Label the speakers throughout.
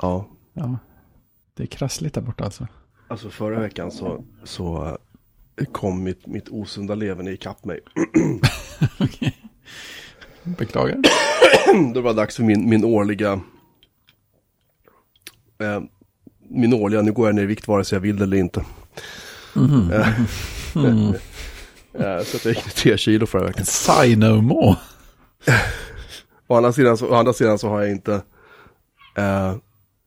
Speaker 1: Ja,
Speaker 2: Ja. Det är krassligt där borta alltså.
Speaker 1: alltså förra veckan så, så kom mitt, mitt osunda leverne ikapp mig.
Speaker 2: Beklagar.
Speaker 1: Det var dags för min, min årliga... Eh, min årliga, nu går jag ner i vikt vare sig jag vill eller inte. Eh, eh, så att jag gick ner tre kilo förra veckan.
Speaker 2: Say no more.
Speaker 1: Å andra sidan så, å andra sidan så har jag inte eh,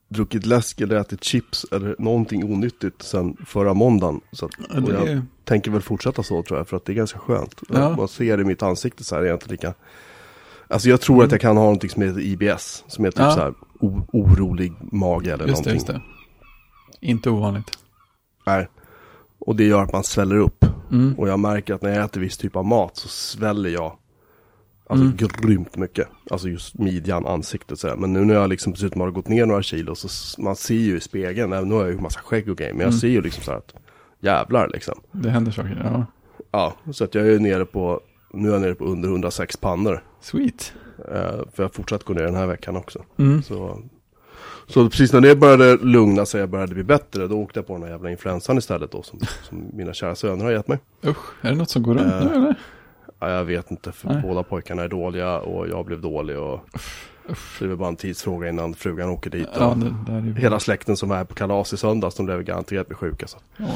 Speaker 1: druckit läsk eller ätit chips eller någonting onyttigt sen förra måndagen. Så att, och jag
Speaker 2: är-
Speaker 1: tänker väl fortsätta så tror jag, för att det är ganska skönt.
Speaker 2: Ja.
Speaker 1: Man ser i mitt ansikte så här, är jag inte lika... Alltså jag tror att jag kan ha någonting som heter IBS, som är typ
Speaker 2: Ja.
Speaker 1: så här orolig mage eller
Speaker 2: Just det,
Speaker 1: någonting.
Speaker 2: just det. Inte ovanligt.
Speaker 1: Nej. Och det gör att man sväller upp.
Speaker 2: Mm.
Speaker 1: Och jag märker att när jag äter viss typ av mat så sväller jag. Alltså
Speaker 2: Mm.
Speaker 1: grymt mycket. Alltså just midjan, ansiktet sådär. Men nu när jag liksom dessutom har gått ner några kilo så man ser ju i spegeln, även nu har jag ju massa skägg och grejer. Men jag
Speaker 2: Mm.
Speaker 1: ser ju liksom så här att jävlar liksom.
Speaker 2: Det händer saker. Ja.
Speaker 1: Ja, så att jag är nere på, nu är jag nere på under 106 pannor.
Speaker 2: Sweet.
Speaker 1: Eh, för jag har fortsatt gå ner den här veckan också.
Speaker 2: Mm.
Speaker 1: Så, så precis när det började lugna sig och började bli bättre, då åkte jag på den här jävla influensan istället då, som, som mina kära söner har gett mig.
Speaker 2: Usch, är det något som går runt
Speaker 1: Eh,
Speaker 2: nu eller?
Speaker 1: Ja, jag vet inte, för
Speaker 2: Nej.
Speaker 1: båda pojkarna är dåliga och jag blev dålig och det är väl bara en tidsfråga innan frugan åker dit.
Speaker 2: Ja, det är.
Speaker 1: Hela släkten som var här på kalas i söndags, de blev garanterat bli sjuka. Så.
Speaker 2: Nej.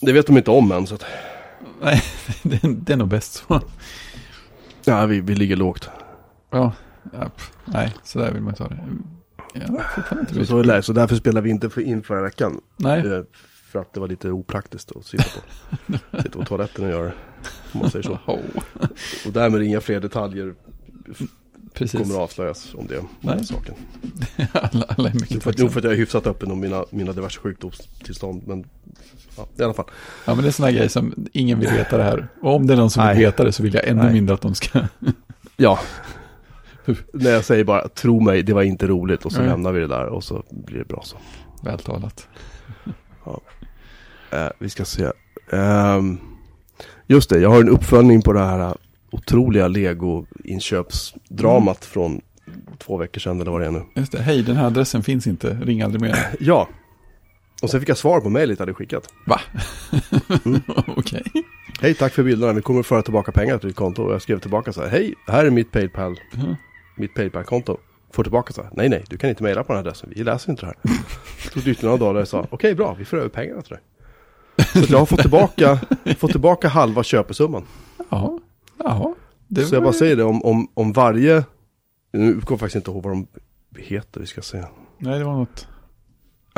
Speaker 1: Det vet de inte om än, så att,
Speaker 2: nej, det, det är nog bäst så.
Speaker 1: ja, vi, vi ligger lågt.
Speaker 2: Ja, ja nej, så där vill man ta det. Jag har fortfarande inte
Speaker 1: Så, så, det. så därför spelar vi inte för in förra veckan.
Speaker 2: Nej,
Speaker 1: Eh, För att det var lite opraktiskt att sitta på, sitta på toaletten och göra det. Om man säger så. Och därmed inga fler detaljer
Speaker 2: precis.
Speaker 1: kommer att avslöjas om det. Om
Speaker 2: Nej.
Speaker 1: den saken.
Speaker 2: alla, alla är mycket
Speaker 1: för, att- nog
Speaker 2: tacksamma.
Speaker 1: för att jag är hyfsat öppen om mina, mina diverse sjukdomstillstånd. Men ja, i alla fall.
Speaker 2: Ja, men det är sådana grejer som ingen vill veta det här. Och om det är någon som vill
Speaker 1: Nej.
Speaker 2: veta det så vill jag ännu
Speaker 1: Nej.
Speaker 2: mindre att de ska...
Speaker 1: Ja. När jag säger bara, tro mig, det var inte roligt. Och så
Speaker 2: Nej.
Speaker 1: lämnar vi det där och så blir det bra så.
Speaker 2: Vältalat.
Speaker 1: Eh, vi ska se. Ehm, just det, jag har en uppföljning på det här otroliga Lego-inköpsdramat från två veckor sedan eller vad det är nu.
Speaker 2: Just det, hej den här adressen finns inte, ring aldrig mer.
Speaker 1: Ja. Och sen fick jag svar på mejlet jag hade skickat.
Speaker 2: Va? Okej.
Speaker 1: Hej, tack för bilderna. Vi kommer föra tillbaka pengar till ditt konto. Och jag skrev tillbaka så här. Hej, här är mitt Paypal.
Speaker 2: Ja.
Speaker 1: Mitt Paypal-konto. Får tillbaka så här. Nej, nej, du kan inte mejla på den här adressen. Vi läser inte det här. Det tog drygt några dagar och sa. Okej, bra. Vi får över pengarna till dig. Så jag har fått tillbaka, fått tillbaka halva köpesumman.
Speaker 2: Jaha. Jaha. Det
Speaker 1: så jag bara säger det om, om, om varje... Nu kommer jag faktiskt inte ihåg vad de heter. Vi ska se.
Speaker 2: Nej, det var något.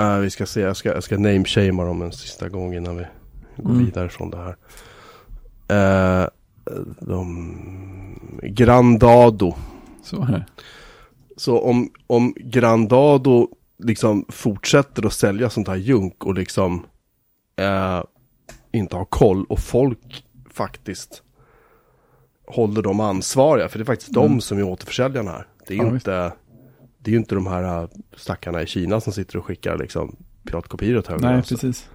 Speaker 1: Uh, vi ska se. Jag ska, jag ska name-shamea dem en sista gång innan vi går
Speaker 2: Mm.
Speaker 1: vidare från det här. Eh, de... Grandado.
Speaker 2: Så här.
Speaker 1: Så om, om Grandado liksom fortsätter att sälja sånt här junk och liksom eh, inte har koll och folk faktiskt håller dem ansvariga. För det är faktiskt
Speaker 2: Mm.
Speaker 1: de som är återförsäljarna här. Det är
Speaker 2: Ja,
Speaker 1: ju
Speaker 2: visst.
Speaker 1: inte, det är inte de här eh, stackarna i Kina som sitter och skickar liksom piratkopior åt höger
Speaker 2: Nej,
Speaker 1: vänster.
Speaker 2: precis.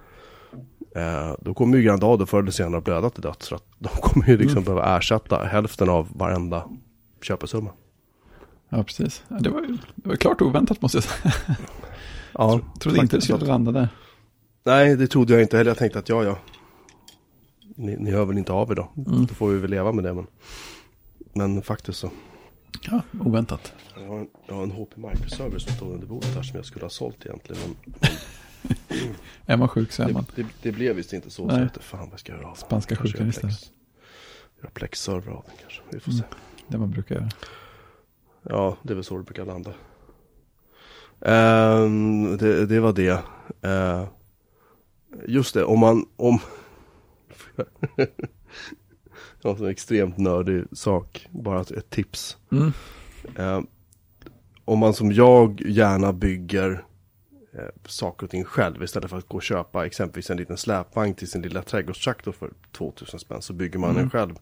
Speaker 1: Eh, då kommer ju Grandado förr eller senare att blöda till döds. För att de kommer ju liksom
Speaker 2: Mm.
Speaker 1: behöva ersätta hälften av varenda köpesumma.
Speaker 2: Ja, precis. Ja, det, var, det var klart oväntat måste jag säga.
Speaker 1: Ja,
Speaker 2: Trodde inte det skulle landa där.
Speaker 1: Nej, det trodde jag inte heller. Jag tänkte att ja, ja. Ni, ni hör väl inte av er då.
Speaker 2: Mm.
Speaker 1: Då får vi väl leva med det. Men, men faktiskt så.
Speaker 2: Ja, oväntat.
Speaker 1: Jag har en, jag har en HP Microserver som står under bordet här som jag skulle ha sålt egentligen. Men
Speaker 2: Är man sjuk så är man.
Speaker 1: det, det, det blev visst inte så. Så
Speaker 2: Nej.
Speaker 1: jag vet inte fan vad jag ska göra av
Speaker 2: Spanska sjukan istället.
Speaker 1: Göra Plex-server av den kanske. Vi får
Speaker 2: Mm.
Speaker 1: se.
Speaker 2: Det man brukar göra.
Speaker 1: Ja, det är väl så det brukar landa. Ehm, det, det var det. Eh, just det, om man... Om... var en extremt nördig sak. Bara ett, tips.
Speaker 2: Mm.
Speaker 1: Ehm, om man som jag gärna bygger eh, saker och ting själv istället för att gå och köpa exempelvis en liten släpvagn till sin lilla trädgårdstraktor för 2000 spänn så bygger man
Speaker 2: Mm.
Speaker 1: den själv.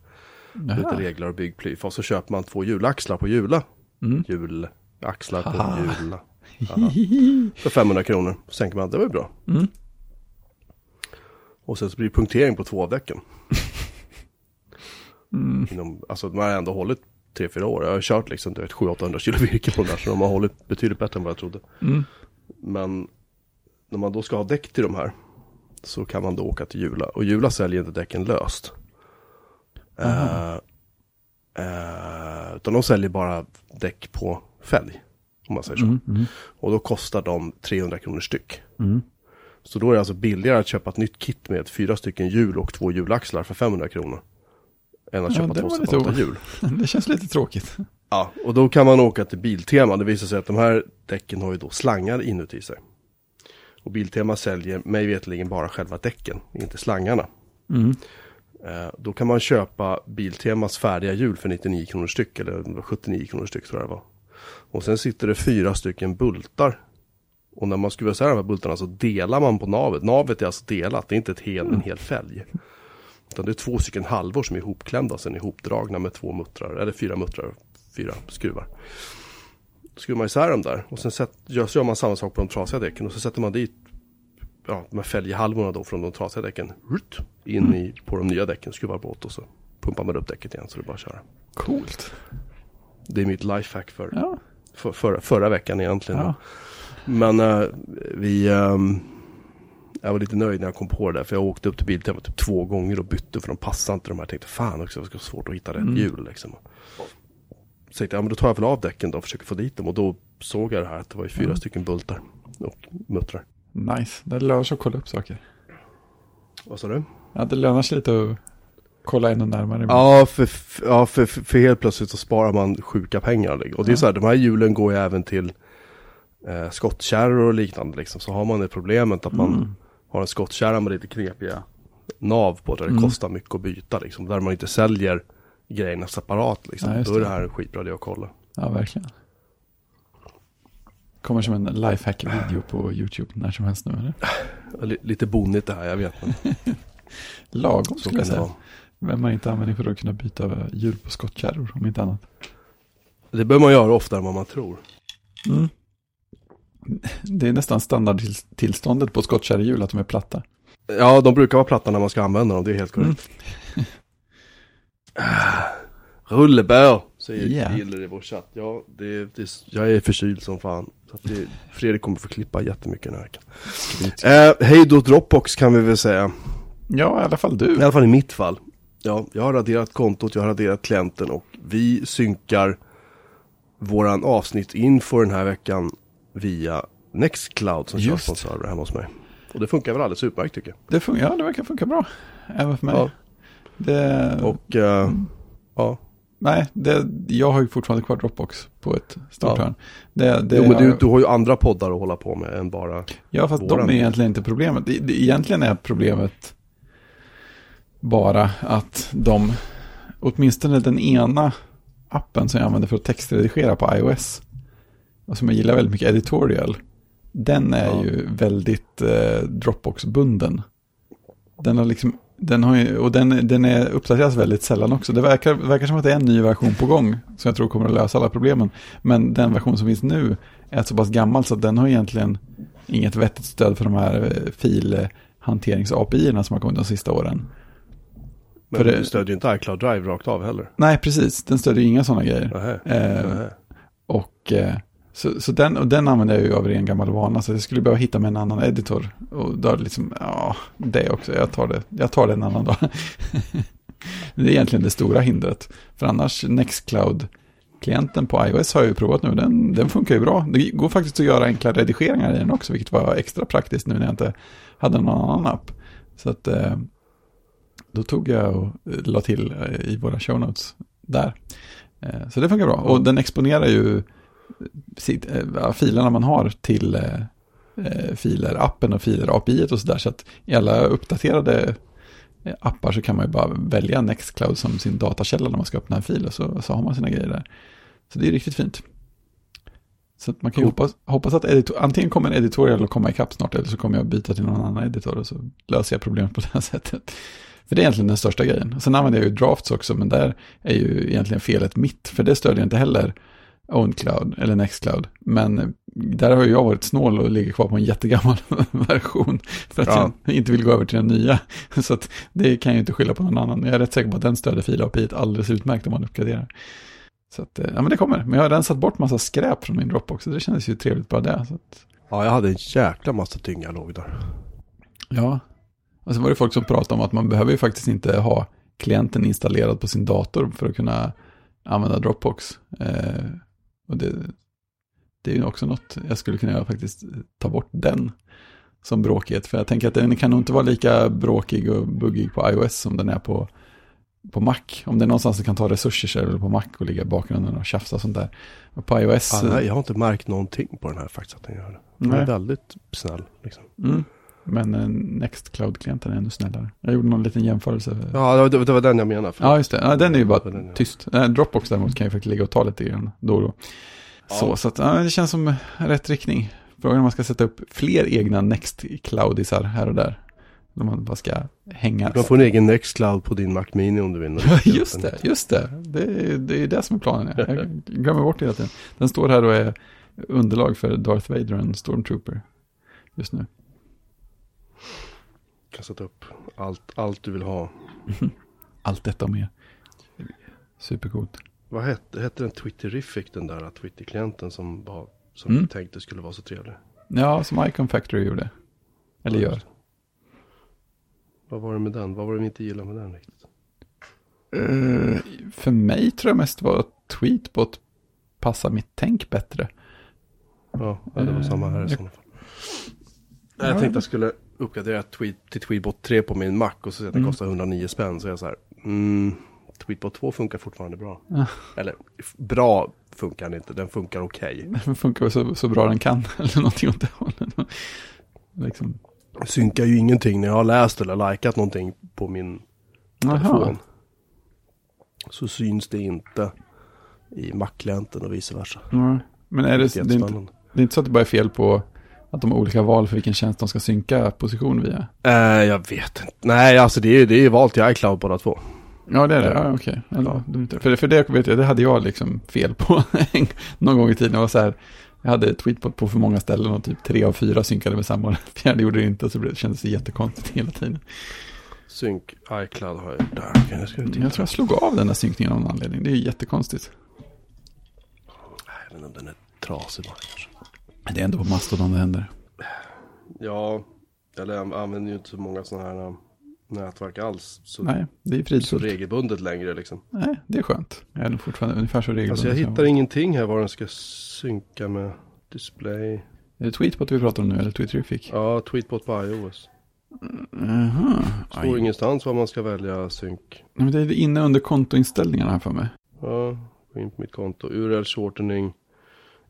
Speaker 1: Lite
Speaker 2: Jaha.
Speaker 1: regler och byggplyf. Och så köper man två hjulaxlar på Jula.
Speaker 2: Mm.
Speaker 1: Hjulaxlar på. Jula. För 500 kronor. Så tänker man, det var ju bra.
Speaker 2: Mm.
Speaker 1: Och sen så blir det punktering på två av däcken.
Speaker 2: Mm.
Speaker 1: Inom, alltså man har ändå hållit 3-4 år. Jag har kört liksom, du vet, 700-800 kilo virke på den där, så de har hållit betydligt bättre än vad jag trodde.
Speaker 2: Mm.
Speaker 1: Men när man då ska ha däck till de här så kan man då åka till Jula. Och Jula säljer inte däcken löst. Eh, utan de säljer bara däck på fälg. Om man säger så.
Speaker 2: Mm. Mm.
Speaker 1: Och då kostar de 300 kronor styck. Så då är det alltså billigare att köpa ett nytt kit med fyra stycken hjul och två hjulaxlar för 500 kronor. Än att
Speaker 2: Ja,
Speaker 1: köpa två separata hjul.
Speaker 2: Det känns lite tråkigt.
Speaker 1: Ja, och då kan man åka till Biltema. Det visar sig att de här däcken har ju då slangar inuti sig. Och Biltema säljer mig veterligen bara själva däcken, inte slangarna.
Speaker 2: Mm.
Speaker 1: Eh, då kan man köpa Biltemas färdiga hjul för 99 kronor styck, eller 79 kronor styck tror jag det var. Och sen sitter det fyra stycken bultar. Och när man skruvar isär de här bultarna så delar man på navet. Navet är alltså delat, det är inte ett hel, en hel fälg. Utan det är två stycken halvor som är ihopklämda, sen ihopdragna med två muttrar, eller fyra muttrar, och fyra skruvar. Då skruvar man isär dem där och sen sätt, gör, gör man samma sak på de trasiga däcken och så sätter man dit ja, de här fälghalvorna då från de trasiga däcken in i, på de nya däcken, skruvar på och så pumpar man upp däcket igen så det är bara att köra.
Speaker 2: Coolt.
Speaker 1: Det är mitt lifehack för,
Speaker 2: Ja.
Speaker 1: för förra, förra veckan egentligen.
Speaker 2: ja.
Speaker 1: Men eh, vi, ehm, jag var lite nöjd när jag kom på det där för jag åkte upp till Biltema typ två gånger och bytte för de passade inte de här. Jag tänkte fan också det ska vara svårt att hitta rätt
Speaker 2: Mm.
Speaker 1: hjul liksom. Så tänkte jag, ja, men då tar jag väl av däcken då och försöker få dit dem och då såg jag det här att det var ju fyra
Speaker 2: Mm.
Speaker 1: stycken bultar och muttrar.
Speaker 2: Nice. Det lönar sig att kolla upp saker.
Speaker 1: Vad sa du?
Speaker 2: Ja, det lönar sig lite att kolla ännu närmare.
Speaker 1: Ja, för, ja för, för, för helt plötsligt så sparar man sjuka pengar. liksom. Och det är
Speaker 2: Ja.
Speaker 1: så här, de här hjulen går ju även till eh, skottkärror och liknande liksom. Så har man det problemet att man
Speaker 2: Mm.
Speaker 1: har en skottkärra med lite knepiga nav på där det
Speaker 2: Mm.
Speaker 1: kostar mycket att byta liksom. Där man inte säljer grejerna separat liksom.
Speaker 2: Ja,
Speaker 1: Då är det
Speaker 2: det.
Speaker 1: här en skitbra idé att kolla.
Speaker 2: Ja, verkligen. Kommer som en lifehack-video på YouTube när som helst nu, eller?
Speaker 1: Li- Lite bonnigt det här, jag vet. Men
Speaker 2: Lagom skulle jag
Speaker 1: det
Speaker 2: säga. Vem har inte användning för att kunna byta hjul på skottkärror, om inte annat.
Speaker 1: Det bör man göra oftare än vad man tror.
Speaker 2: Mm. Det är nästan standardtillståndet på skottkärrehjul att de är platta.
Speaker 1: Ja, de brukar vara platta när man ska använda dem, det är helt korrekt.
Speaker 2: Mm.
Speaker 1: Rullebör, säger
Speaker 2: Ja.
Speaker 1: Giller i vår chatt. Ja, det, det, jag är förkyld som fan. Så att det, Fredrik kommer få klippa jättemycket den här veckan. Eh, hej då Dropbox kan vi väl säga.
Speaker 2: Ja, i alla fall du.
Speaker 1: I alla fall i mitt fall. Ja, jag har raderat kontot, jag har raderat klienten och vi synkar våran avsnitt inför den här veckan via Nextcloud som körs
Speaker 2: Just.
Speaker 1: på en server hemma hos mig. Och det funkar väl alldeles utmärkt tycker jag.
Speaker 2: Det, fun- ja, det verkar funka bra. Även för mig.
Speaker 1: Ja.
Speaker 2: Det,
Speaker 1: Och eh, ja,
Speaker 2: Nej, det, jag har ju fortfarande kvar Dropbox på ett stort
Speaker 1: Ja.
Speaker 2: Det, det,
Speaker 1: jo, men du, du har ju andra poddar att hålla på med än bara
Speaker 2: Ja, fast
Speaker 1: våran
Speaker 2: de är egentligen inte problemet. Egentligen är problemet bara att de, åtminstone den ena appen som jag använder för att textredigera på iOS, som jag gillar väldigt mycket, Editorial, den är
Speaker 1: Ja.
Speaker 2: ju väldigt eh, Dropbox-bunden. Den har liksom, den har ju, och den, den är uppdateras väldigt sällan också. Det verkar, verkar som att det är en ny version på gång, som jag tror kommer att lösa alla problemen. Men den version som finns nu är så pass gammal så att den har egentligen inget vettigt stöd för de här eh, filhanterings-API-erna som har kommit de sista åren.
Speaker 1: Men
Speaker 2: För det-
Speaker 1: du stödjer ju inte iCloud Drive rakt av heller.
Speaker 2: Nej, precis. Den stödjer ju inga sådana grejer.
Speaker 1: Nähä.
Speaker 2: Eh,
Speaker 1: Nähä.
Speaker 2: och eh, så, så den, och den använder jag ju av ren gammal vana, så jag skulle behöva hitta mig en annan editor. Och då är det liksom, ja, det också, jag tar det, jag tar det en annan dag. det är egentligen det stora hindret. För annars, Nextcloud-klienten på iOS har jag ju provat nu, den, den funkar ju bra. Det går faktiskt att göra enkla redigeringar i den också, vilket var extra praktiskt nu när jag inte hade någon annan app. Så att eh, då tog jag och eh, la till eh, i våra show notes där. Så det funkar bra. Och den exponerar ju filerna man har till eh, eh, filer, appen och filer, API och sådär. Så att i alla uppdaterade eh, appar så kan man ju bara välja Nextcloud som sin datakälla när man ska öppna en fil och så, så har man sina grejer där. Så det är riktigt fint. Så att man kan ju hoppas, hoppas att editor, antingen kommer en editorial att komma ikapp snart eller så kommer jag byta till någon annan editor och så löser jag problemet på det här sättet. För det är egentligen den största grejen. Sen använder jag ju Drafts också, men där är ju egentligen felet mitt, för det stödjer inte heller OwnCloud eller Nextcloud. Men eh, där har jag varit snål och ligger kvar på en jättegammal version för att
Speaker 1: Ja.
Speaker 2: jag inte vill gå över till den nya. Så det kan jag ju inte skylla på någon annan. Jag är rätt säker på att den stöder fil API alldeles utmärkt om man uppgraderar. Så att, eh, ja men det kommer. Men jag har rensat bort massa skräp från min Dropbox. Så det kändes ju trevligt bara det. Att,
Speaker 1: Ja, jag hade en jäkla massa dynga låg där.
Speaker 2: ja. Och sen var det folk som pratade om att man behöver ju faktiskt inte ha klienten installerad på sin dator för att kunna använda Dropbox. Eh, och det, det är ju också något jag skulle kunna göra faktiskt, ta bort den som bråkighet. För jag tänker att den kan nog inte vara lika bråkig och buggig på iOS som den är på, på Mac. Om det är någonstans det kan ta resurser så är det på Mac och ligga i bakgrunden och tjafsa och sånt där. Och på iOS...
Speaker 1: Ja, nej, jag har inte märkt någonting på den här faktiskt att den gör det. Den är väldigt snäll liksom.
Speaker 2: Mm. Men eh, Nextcloud-klienten är ännu snällare. Jag gjorde någon liten jämförelse.
Speaker 1: Ja, det var, det var den jag menade.
Speaker 2: Ja, just det. Ja, den är ju bara
Speaker 1: den
Speaker 2: tyst. Eh, Dropbox däremot kan ju faktiskt ligga och ta lite grann då och då. Så,
Speaker 1: Ja.
Speaker 2: så att, ja, det känns som rätt riktning. Frågan är om man ska sätta upp fler egna Nextcloudisar här och där. Om man bara ska hänga.
Speaker 1: Du kan få en egen Nextcloud på din Mac Mini om du vill.
Speaker 2: Just det, just det. Det är, det är det som är planen. Jag glömmer bort det hela tiden. Den står här och är underlag för Darth Vader och en Stormtrooper just nu.
Speaker 1: Kan sätta upp allt, allt du vill ha.
Speaker 2: Allt detta mer. Supercoolt.
Speaker 1: Vad hette, hette den Twitterific, den där Twitter-klienten som, var, som
Speaker 2: Mm.
Speaker 1: tänkte skulle vara så trevlig?
Speaker 2: Ja, som Icon Factory gjorde. Eller gör.
Speaker 1: Vad var det med den? Vad var det vi inte gillade med den riktigt?
Speaker 2: Eh, för mig tror jag mest var att Tweetbot passar mitt tänk bättre.
Speaker 1: Ja, det var samma här i
Speaker 2: jag-
Speaker 1: sådana fall. Jag tänkte jag skulle uppgradera tweet, till Tweetbot 3 på min Mac och så att den
Speaker 2: Mm.
Speaker 1: kostar 109 spänn. Så jag så här, mm, Tweetbot 2 funkar fortfarande bra.
Speaker 2: Ja.
Speaker 1: Eller bra funkar den inte, den funkar okej.
Speaker 2: Den funkar så, så bra den kan. Eller någonting åt det hållet. Liksom.
Speaker 1: Synkar ju ingenting när jag har läst eller likat någonting på min
Speaker 2: Jaha.
Speaker 1: telefon. Så syns det inte i Mac-klienten och vice versa.
Speaker 2: Ja. Men är det, det, är inte, det är inte så att det bara är fel på att de har olika val för vilken tjänst de ska synka position via?
Speaker 1: Eh, jag vet inte. Nej, alltså det är, det är valt till iCloud båda två.
Speaker 2: Ja, det är det. Ja, okej. Då inte- För, för det vet jag, det hade jag liksom fel på någon gång i tiden. Jag var så här, jag hade tweetbot på för många ställen och typ tre av fyra synkade med samma. Fjärde gjorde det inte och så det kändes det jättekonstigt hela tiden.
Speaker 1: Synk iCloud har jag där. Jag ska titta.
Speaker 2: Jag tror jag slog av den där synkningen av någon anledning. Det är ju jättekonstigt.
Speaker 1: Jag vet inte om den är trasig bara kanske.
Speaker 2: Det är ändå på Mastodon det händer.
Speaker 1: Ja, eller jag använder ju inte så många sådana här um, nätverk alls. Så,
Speaker 2: Nej, det är
Speaker 1: så
Speaker 2: fridfullt.
Speaker 1: regelbundet längre liksom.
Speaker 2: Nej, det är skönt. Jag är nog fortfarande ungefär så regelbundet.
Speaker 1: Alltså jag hittar ingenting här var den ska synka med display.
Speaker 2: Är det tweetbot vi pratar om nu eller Twitterific?
Speaker 1: Ja, tweetbot på iOS.
Speaker 2: Jaha.
Speaker 1: Står ingenstans vad man ska välja synk.
Speaker 2: Men det är inne under kontoinställningarna här för mig.
Speaker 1: Ja, gå in på mitt konto. URL shortening.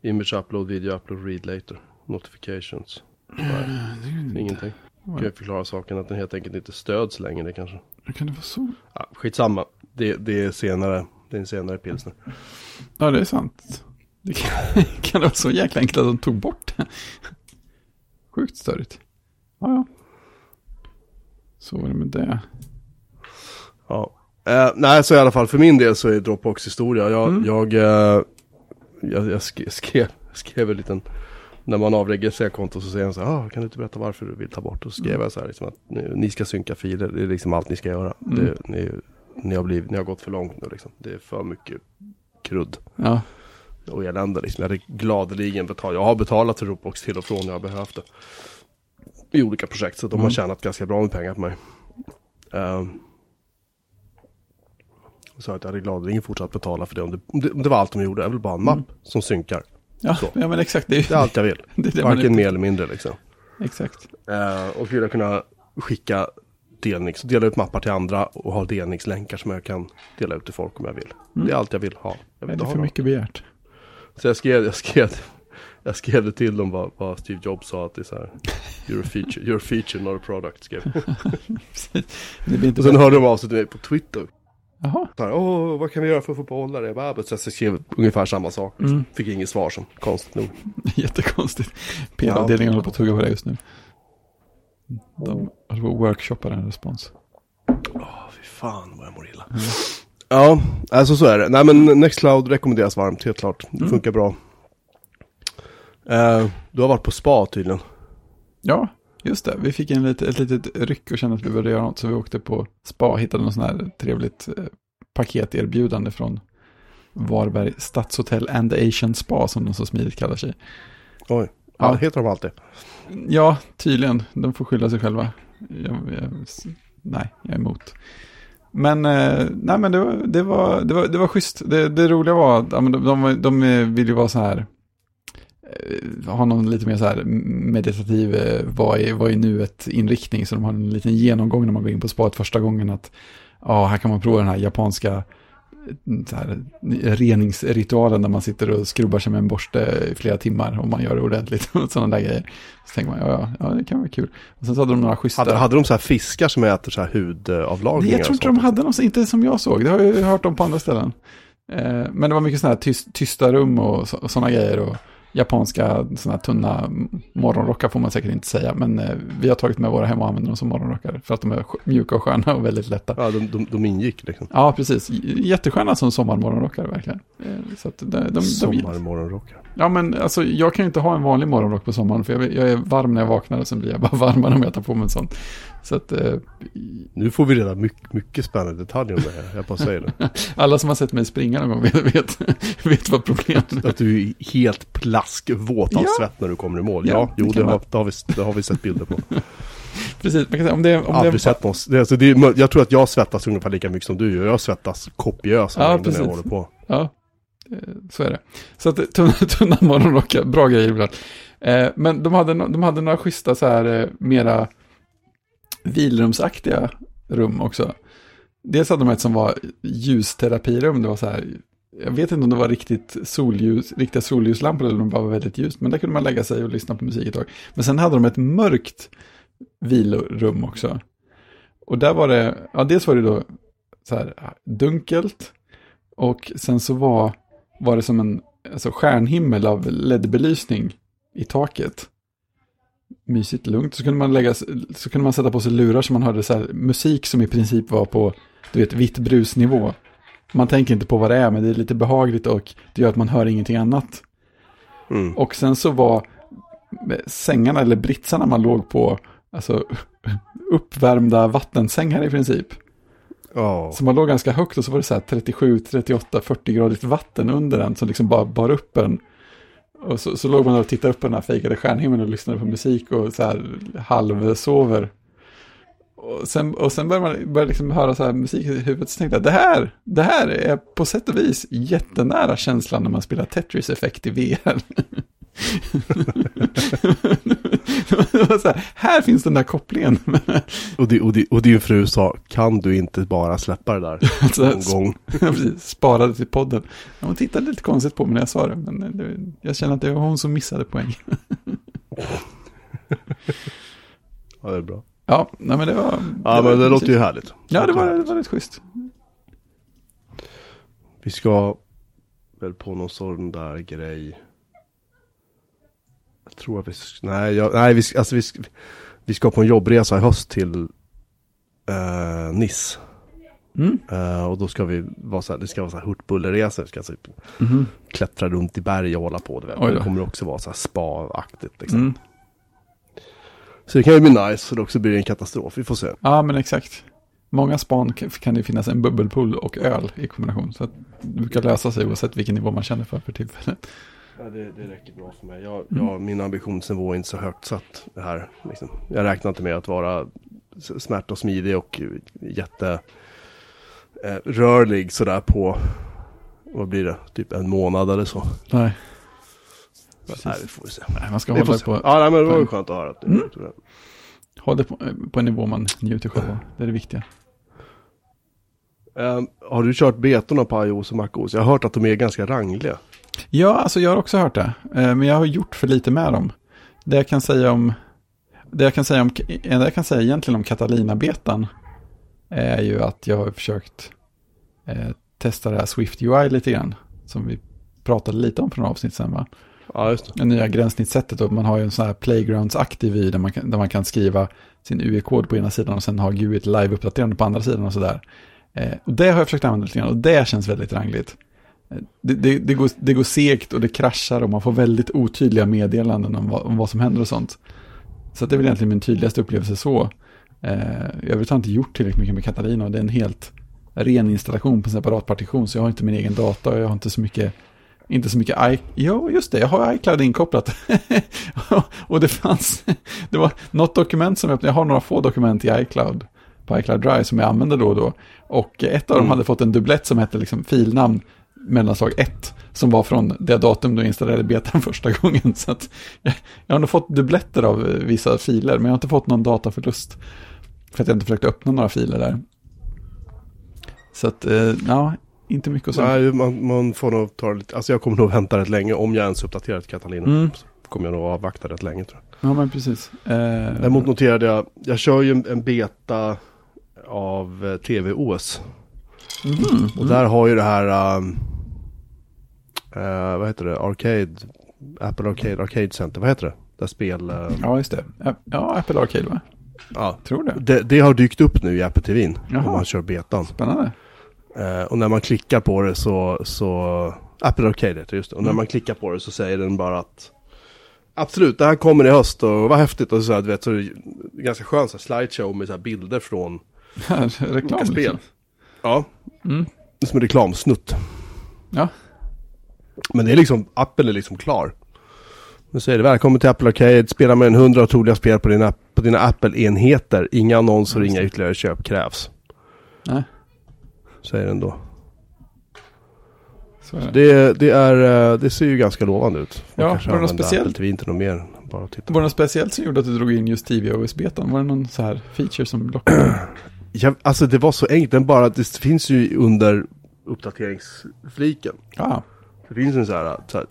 Speaker 1: Image upload, video upload, read later. Notifications. Nej, ingenting. Kan jag förklara saken att den helt enkelt inte stöds längre kanske.
Speaker 2: Kan det vara så?
Speaker 1: Ja, skitsamma. Det, det är senare. Det är en senare pilsner.
Speaker 2: Ja, det är sant. Det kan, kan det vara så jäkla enkelt att de tog bort det? Sjukt störigt. Ja, ja. Så var det med det.
Speaker 1: Ja. Eh, nej, så i alla fall för min del så är Dropbox historia. Jag,
Speaker 2: Mm.
Speaker 1: jag, eh, jag, jag skrev, skrev, en liten, när man avregistrerar konto så säger han så här, ah, kan du inte berätta varför du vill ta bort? Och så skrev jag så här, liksom att ni, ska synka filer, det är liksom allt ni ska göra.
Speaker 2: Mm.
Speaker 1: Det, ni, ni, har blivit, ni har gått för långt nu liksom. Det är för mycket krudd
Speaker 2: Ja,
Speaker 1: och elände liksom. Jag hade gladeligen betalat, jag har betalat för Dropbox till och från när jag har behövt det. I olika projekt, så de har
Speaker 2: Mm.
Speaker 1: tjänat ganska bra med pengar på mig. Um, så att jag hade gladeligen fortsatt betala för det om, det om det om det var allt de gjorde. Jag vill bara ha en mapp som synkar.
Speaker 2: ja, ja men exakt. Det är,
Speaker 1: Det är allt jag vill.
Speaker 2: det är det
Speaker 1: Varken
Speaker 2: är-
Speaker 1: mer eller mindre liksom.
Speaker 2: Exakt.
Speaker 1: Eh, och vill jag kunna skicka delnings, dela ut mappar till andra och ha delningslänkar som jag kan dela ut till folk om jag vill.
Speaker 2: Mm.
Speaker 1: Det är allt jag vill ha. Jag
Speaker 2: Är
Speaker 1: vill
Speaker 2: det
Speaker 1: inte ha
Speaker 2: för mycket begärt?
Speaker 1: Så jag skrev, jag skrev, jag skrev det till dem vad, vad Steve Jobs sa att det är så här. You're a feature, you're a feature not a product skrev.
Speaker 2: Det blir inte
Speaker 1: Och sen
Speaker 2: bra.
Speaker 1: hörde de av sig till mig på Twitter.
Speaker 2: Jaha.
Speaker 1: Här, Åh, vad kan vi göra för att få behålla det? Så jag skrev ungefär samma sak.
Speaker 2: Mm.
Speaker 1: Fick inget svar som konstigt nog.
Speaker 2: Jättekonstigt. PR-avdelningen håller på att tugga på det just nu. De håller på att workshoppa en respons.
Speaker 1: Åh, fy fan vad jag mår illa. Ja, alltså så är det. Nej men Nextcloud rekommenderas varmt, helt klart. Det
Speaker 2: Mm.
Speaker 1: funkar bra. Eh, du har varit på spa tydligen.
Speaker 2: Ja, just det. Vi fick en lit, ett litet ryck och kände att vi behövde göra något. Så vi åkte på spa, hittade något sånt här trevligt eh, paketerbjudande från Varberg Stadshotell and Asian Spa som de så smidigt kallar sig.
Speaker 1: Oj, ja. Heter de alltid?
Speaker 2: Ja, tydligen. De får skylla sig själva. Jag, jag, nej, jag är emot. Men, eh, nej, men det, var, det, var, det, var, det var schysst. Det, det roliga var att ja, de, de, de vill ju vara så här, eh, ha någon lite mer så här meditativ, eh, vad är, vad är nuet inriktning. Så de har en liten genomgång när man går in på spaet första gången. att ja, här kan man prova den här japanska så här, reningsritualen där man sitter och skrubbar sig med en borste i flera timmar om man gör det ordentligt och sådana där grejer. Så tänker man, ja, ja, ja det kan vara kul. Och sen så hade de några schyssta...
Speaker 1: Hade, hade de så här fiskar som äter så här hudavlagringar?
Speaker 2: Nej, jag tror inte de hade något, inte som jag såg. Det har jag hört om på andra ställen. Eh, men det var mycket sådana här tyst, tysta rum och sådana grejer. Och japanska här tunna morgonrockar får man säkert inte säga. Men eh, vi har tagit med våra hem och använder dem som morgonrockar. För att de är mjuka och sköna och väldigt lätta.
Speaker 1: Ja, de, de, de ingick liksom.
Speaker 2: Ja, precis. Jättesköna som sommarmorgonrockar verkligen. Eh, Så att de, de, de,
Speaker 1: Sommarmorgonrockar.
Speaker 2: ja, men alltså jag kan ju inte ha en vanlig morgonrock på sommaren. För jag, jag är varm när jag vaknar och sen blir jag bara varmare om jag tar på mig en sån. Så att eh,
Speaker 1: Nu får vi reda mycket, mycket spännande detaljer om det här. Jag bara säger det.
Speaker 2: alla som har sett mig springa någon gång vet, vet, vet vad problemet är.
Speaker 1: Att du är helt plaskvåt av
Speaker 2: Ja.
Speaker 1: svett när du kommer i mål.
Speaker 2: Ja,
Speaker 1: Ja,
Speaker 2: det
Speaker 1: jo det
Speaker 2: vara.
Speaker 1: har, det, har vi, det har vi sett bilder på.
Speaker 2: Precis, man kan säga om det, om
Speaker 1: Aldrig
Speaker 2: det
Speaker 1: sett någon. Det, alltså, det är, jag tror att jag svettas ungefär lika mycket som du gör. Jag svettas kopiösa
Speaker 2: Ja,
Speaker 1: när jag håller på.
Speaker 2: Ja, eh, så är det. Så att tunna, tunna morgonrockar, bra grejer ibland. Eh, men de hade, de hade några schyssta så här eh, mera vilrumsaktiga rum också. Dels hade de ett som var ljusterapirum, det var så här, jag vet inte om det var riktigt solljus, riktiga solljuslampor eller om det bara var väldigt ljust, men där kunde man lägga sig och lyssna på musik ett tag. Men sen hade de ett mörkt vilorum också. Och där var det, ja dels var det då så här ah, dunkelt, och sen så var, var det som en alltså stjärnhimmel av LED-belysning i taket. Mysigt, lugnt. Så kunde man, lägga, så kunde man sätta på sig lurar så man hörde så här, musik som i princip var på du vet, vitt brusnivå. Man tänker inte på vad det är, men det är lite behagligt och det gör att man hör ingenting annat.
Speaker 1: Mm.
Speaker 2: Och sen så var sängarna eller britsarna man låg på, alltså uppvärmda vattensängar i princip.
Speaker 1: Ja.
Speaker 2: Så man låg ganska högt och så var det så här 37, 38, 40 gradigt vatten under den som liksom bara bar upp en. Och så, så låg man och tittade upp på den här fejkade stjärnhimlen och lyssnade på musik och så här halvsover. Och sen, och sen började man började liksom höra så här musik i huvudet så tänkte jag det här, det här är på sätt och vis jättenära känslan när man spelar Tetris-effekt i VR. det var här, här finns den där kopplingen.
Speaker 1: Och, det, och, det, och din fru sa, kan du inte bara släppa det där
Speaker 2: Alltså,
Speaker 1: någon gång?
Speaker 2: Precis, sparade till podden. Hon tittade lite konstigt på mig när jag sa det, men det, jag känner att det var hon som missade poäng.
Speaker 1: Ja, det är bra.
Speaker 2: Ja, nej, men det var...
Speaker 1: Ja,
Speaker 2: var
Speaker 1: men det låter ju härligt.
Speaker 2: Ja, det var, det var rätt schysst.
Speaker 1: Vi ska väl på någon sån där grej. Tror att vi, nej, jag, nej vi, alltså vi, vi ska på en jobbresa i höst till eh, Nice.
Speaker 2: Mm.
Speaker 1: Eh, och då ska vi vara så här, det ska vara så här hurtbullerresor. Vi ska typ
Speaker 2: Mhm.
Speaker 1: klättra runt i berg och hålla på.
Speaker 2: Då.
Speaker 1: Det kommer också vara så här spa-aktigt liksom.
Speaker 2: Mm.
Speaker 1: Så det kan ju bli nice, och det också blir en katastrof. Vi får se.
Speaker 2: Ja, men exakt. Många span kan kan det finnas en bubbelpool och öl i kombination. Så att det brukar lösa sig oavsett vilken nivå man känner för för tillfället.
Speaker 1: Ja, det, det räcker bra för mig. Jag, jag, min ambitionsnivå är inte så högt satt det här. Liksom. Jag räknar inte med att vara smärt och smidig och jätte eh, sådär på, vad blir det, typ en månad eller så.
Speaker 2: Nej, Precis.
Speaker 1: nej, vi får se.
Speaker 2: nej man ska
Speaker 1: Vi
Speaker 2: hålla
Speaker 1: se.
Speaker 2: på,
Speaker 1: Ja, nej, men det var ju
Speaker 2: på-
Speaker 1: skönt att höra. Att det,
Speaker 2: Mm.
Speaker 1: jag.
Speaker 2: hålla på, på en nivå man njuter själv av. Det är det viktiga.
Speaker 1: Ehm, har du kört betorna på iOS och MacOS? Jag har hört att de är ganska rangliga.
Speaker 2: Ja, alltså jag har också hört det. Eh, Men jag har gjort för lite med dem. Det jag kan säga om, det jag kan säga om, det jag kan säga egentligen om Catalina-betan är ju att jag har försökt eh, testa det här Swift UI lite grann. Som vi pratade lite om några avsnitt sedan va?
Speaker 1: Ja, just det.
Speaker 2: Det nya gränssnittsättet och man har ju en sån här Playgrounds-aktiv vy där man kan, där man kan skriva sin UE-kod på ena sidan och sen ha GUIT live-uppdaterande på andra sidan och sådär. Eh, och det har jag försökt använda lite grann och det känns väldigt rangligt. Det, det, det, går, det går segt och det kraschar och man får väldigt otydliga meddelanden om vad, om vad som händer och sånt. Så det är väl egentligen min tydligaste upplevelse så. Eh, I övrigt har jag inte gjort tillräckligt mycket med Katarina och det är en helt ren installation på en separat partition. Så jag har inte min egen data och jag har inte så mycket, inte så mycket i... Jo, just det, jag har iCloud inkopplat. och det fanns, det var något dokument som jag, jag har några få dokument i iCloud, på iCloud Drive som jag använder då och då. Och ett av dem
Speaker 1: Mm.
Speaker 2: hade fått en dubblett som hette liksom filnamn mellanslag 1. Som var från det datum då jag installerade betan första gången. Så att jag, jag har nog fått dubbletter av eh, vissa filer, men jag har inte fått någon dataförlust. För att jag inte försökt öppna några filer där. Så att, eh, ja, inte mycket att säga.
Speaker 1: Nej, man, man får nog ta lite, alltså jag kommer nog vänta rätt länge om jag ens uppdaterar Catalina.
Speaker 2: Mm.
Speaker 1: Så kommer jag nog avvakta rätt länge tror jag.
Speaker 2: Ja, men precis. Eh,
Speaker 1: Däremot noterade jag, jag kör ju en, beta av TVOS.
Speaker 2: Mhm,
Speaker 1: Och där har ju det här, um, eh, vad heter det, Arcade, Apple Arcade, Arcade Center, vad heter det? Där spel, eh,
Speaker 2: Ja, just det. Ja, Apple Arcade va?
Speaker 1: ja.
Speaker 2: Tror det.
Speaker 1: Det, det har dykt upp nu i Apple TVn.
Speaker 2: Jaha.
Speaker 1: Om man kör betan.
Speaker 2: Spännande.
Speaker 1: Eh, och när man klickar på det så, så Apple Arcade heter det just det. Och när
Speaker 2: Mm.
Speaker 1: man klickar på det så säger den bara att Absolut, det här kommer i höst och vad häftigt. Och så, här, du vet, så ganska skönt så här, slideshow med så här, bilder från
Speaker 2: Reklam
Speaker 1: olika spel. Ja,
Speaker 2: Mm.
Speaker 1: det är som en reklamsnutt.
Speaker 2: Ja.
Speaker 1: Men det är liksom, appen är liksom klar. Nu säger det välkommen till Apple Arcade, spela med en hundra otroliga spel på dina, på dina Apple-enheter. Inga annonser och inga
Speaker 2: det.
Speaker 1: ytterligare köp krävs.
Speaker 2: Nej,
Speaker 1: Säger den då.
Speaker 2: så är det.
Speaker 1: Det, det, är, eh, det ser ju ganska lovande ut. Man
Speaker 2: Ja, var det något speciellt?
Speaker 1: TV inte något mer. Bara titta.
Speaker 2: Var det något speciellt som gjorde att du drog in just tvOS-betan? Var det någon så här feature som lockade?
Speaker 1: Ja, alltså det var så enkelt, den bara, det finns ju under uppdateringsfliken.
Speaker 2: Ja,
Speaker 1: Det finns en så här, så här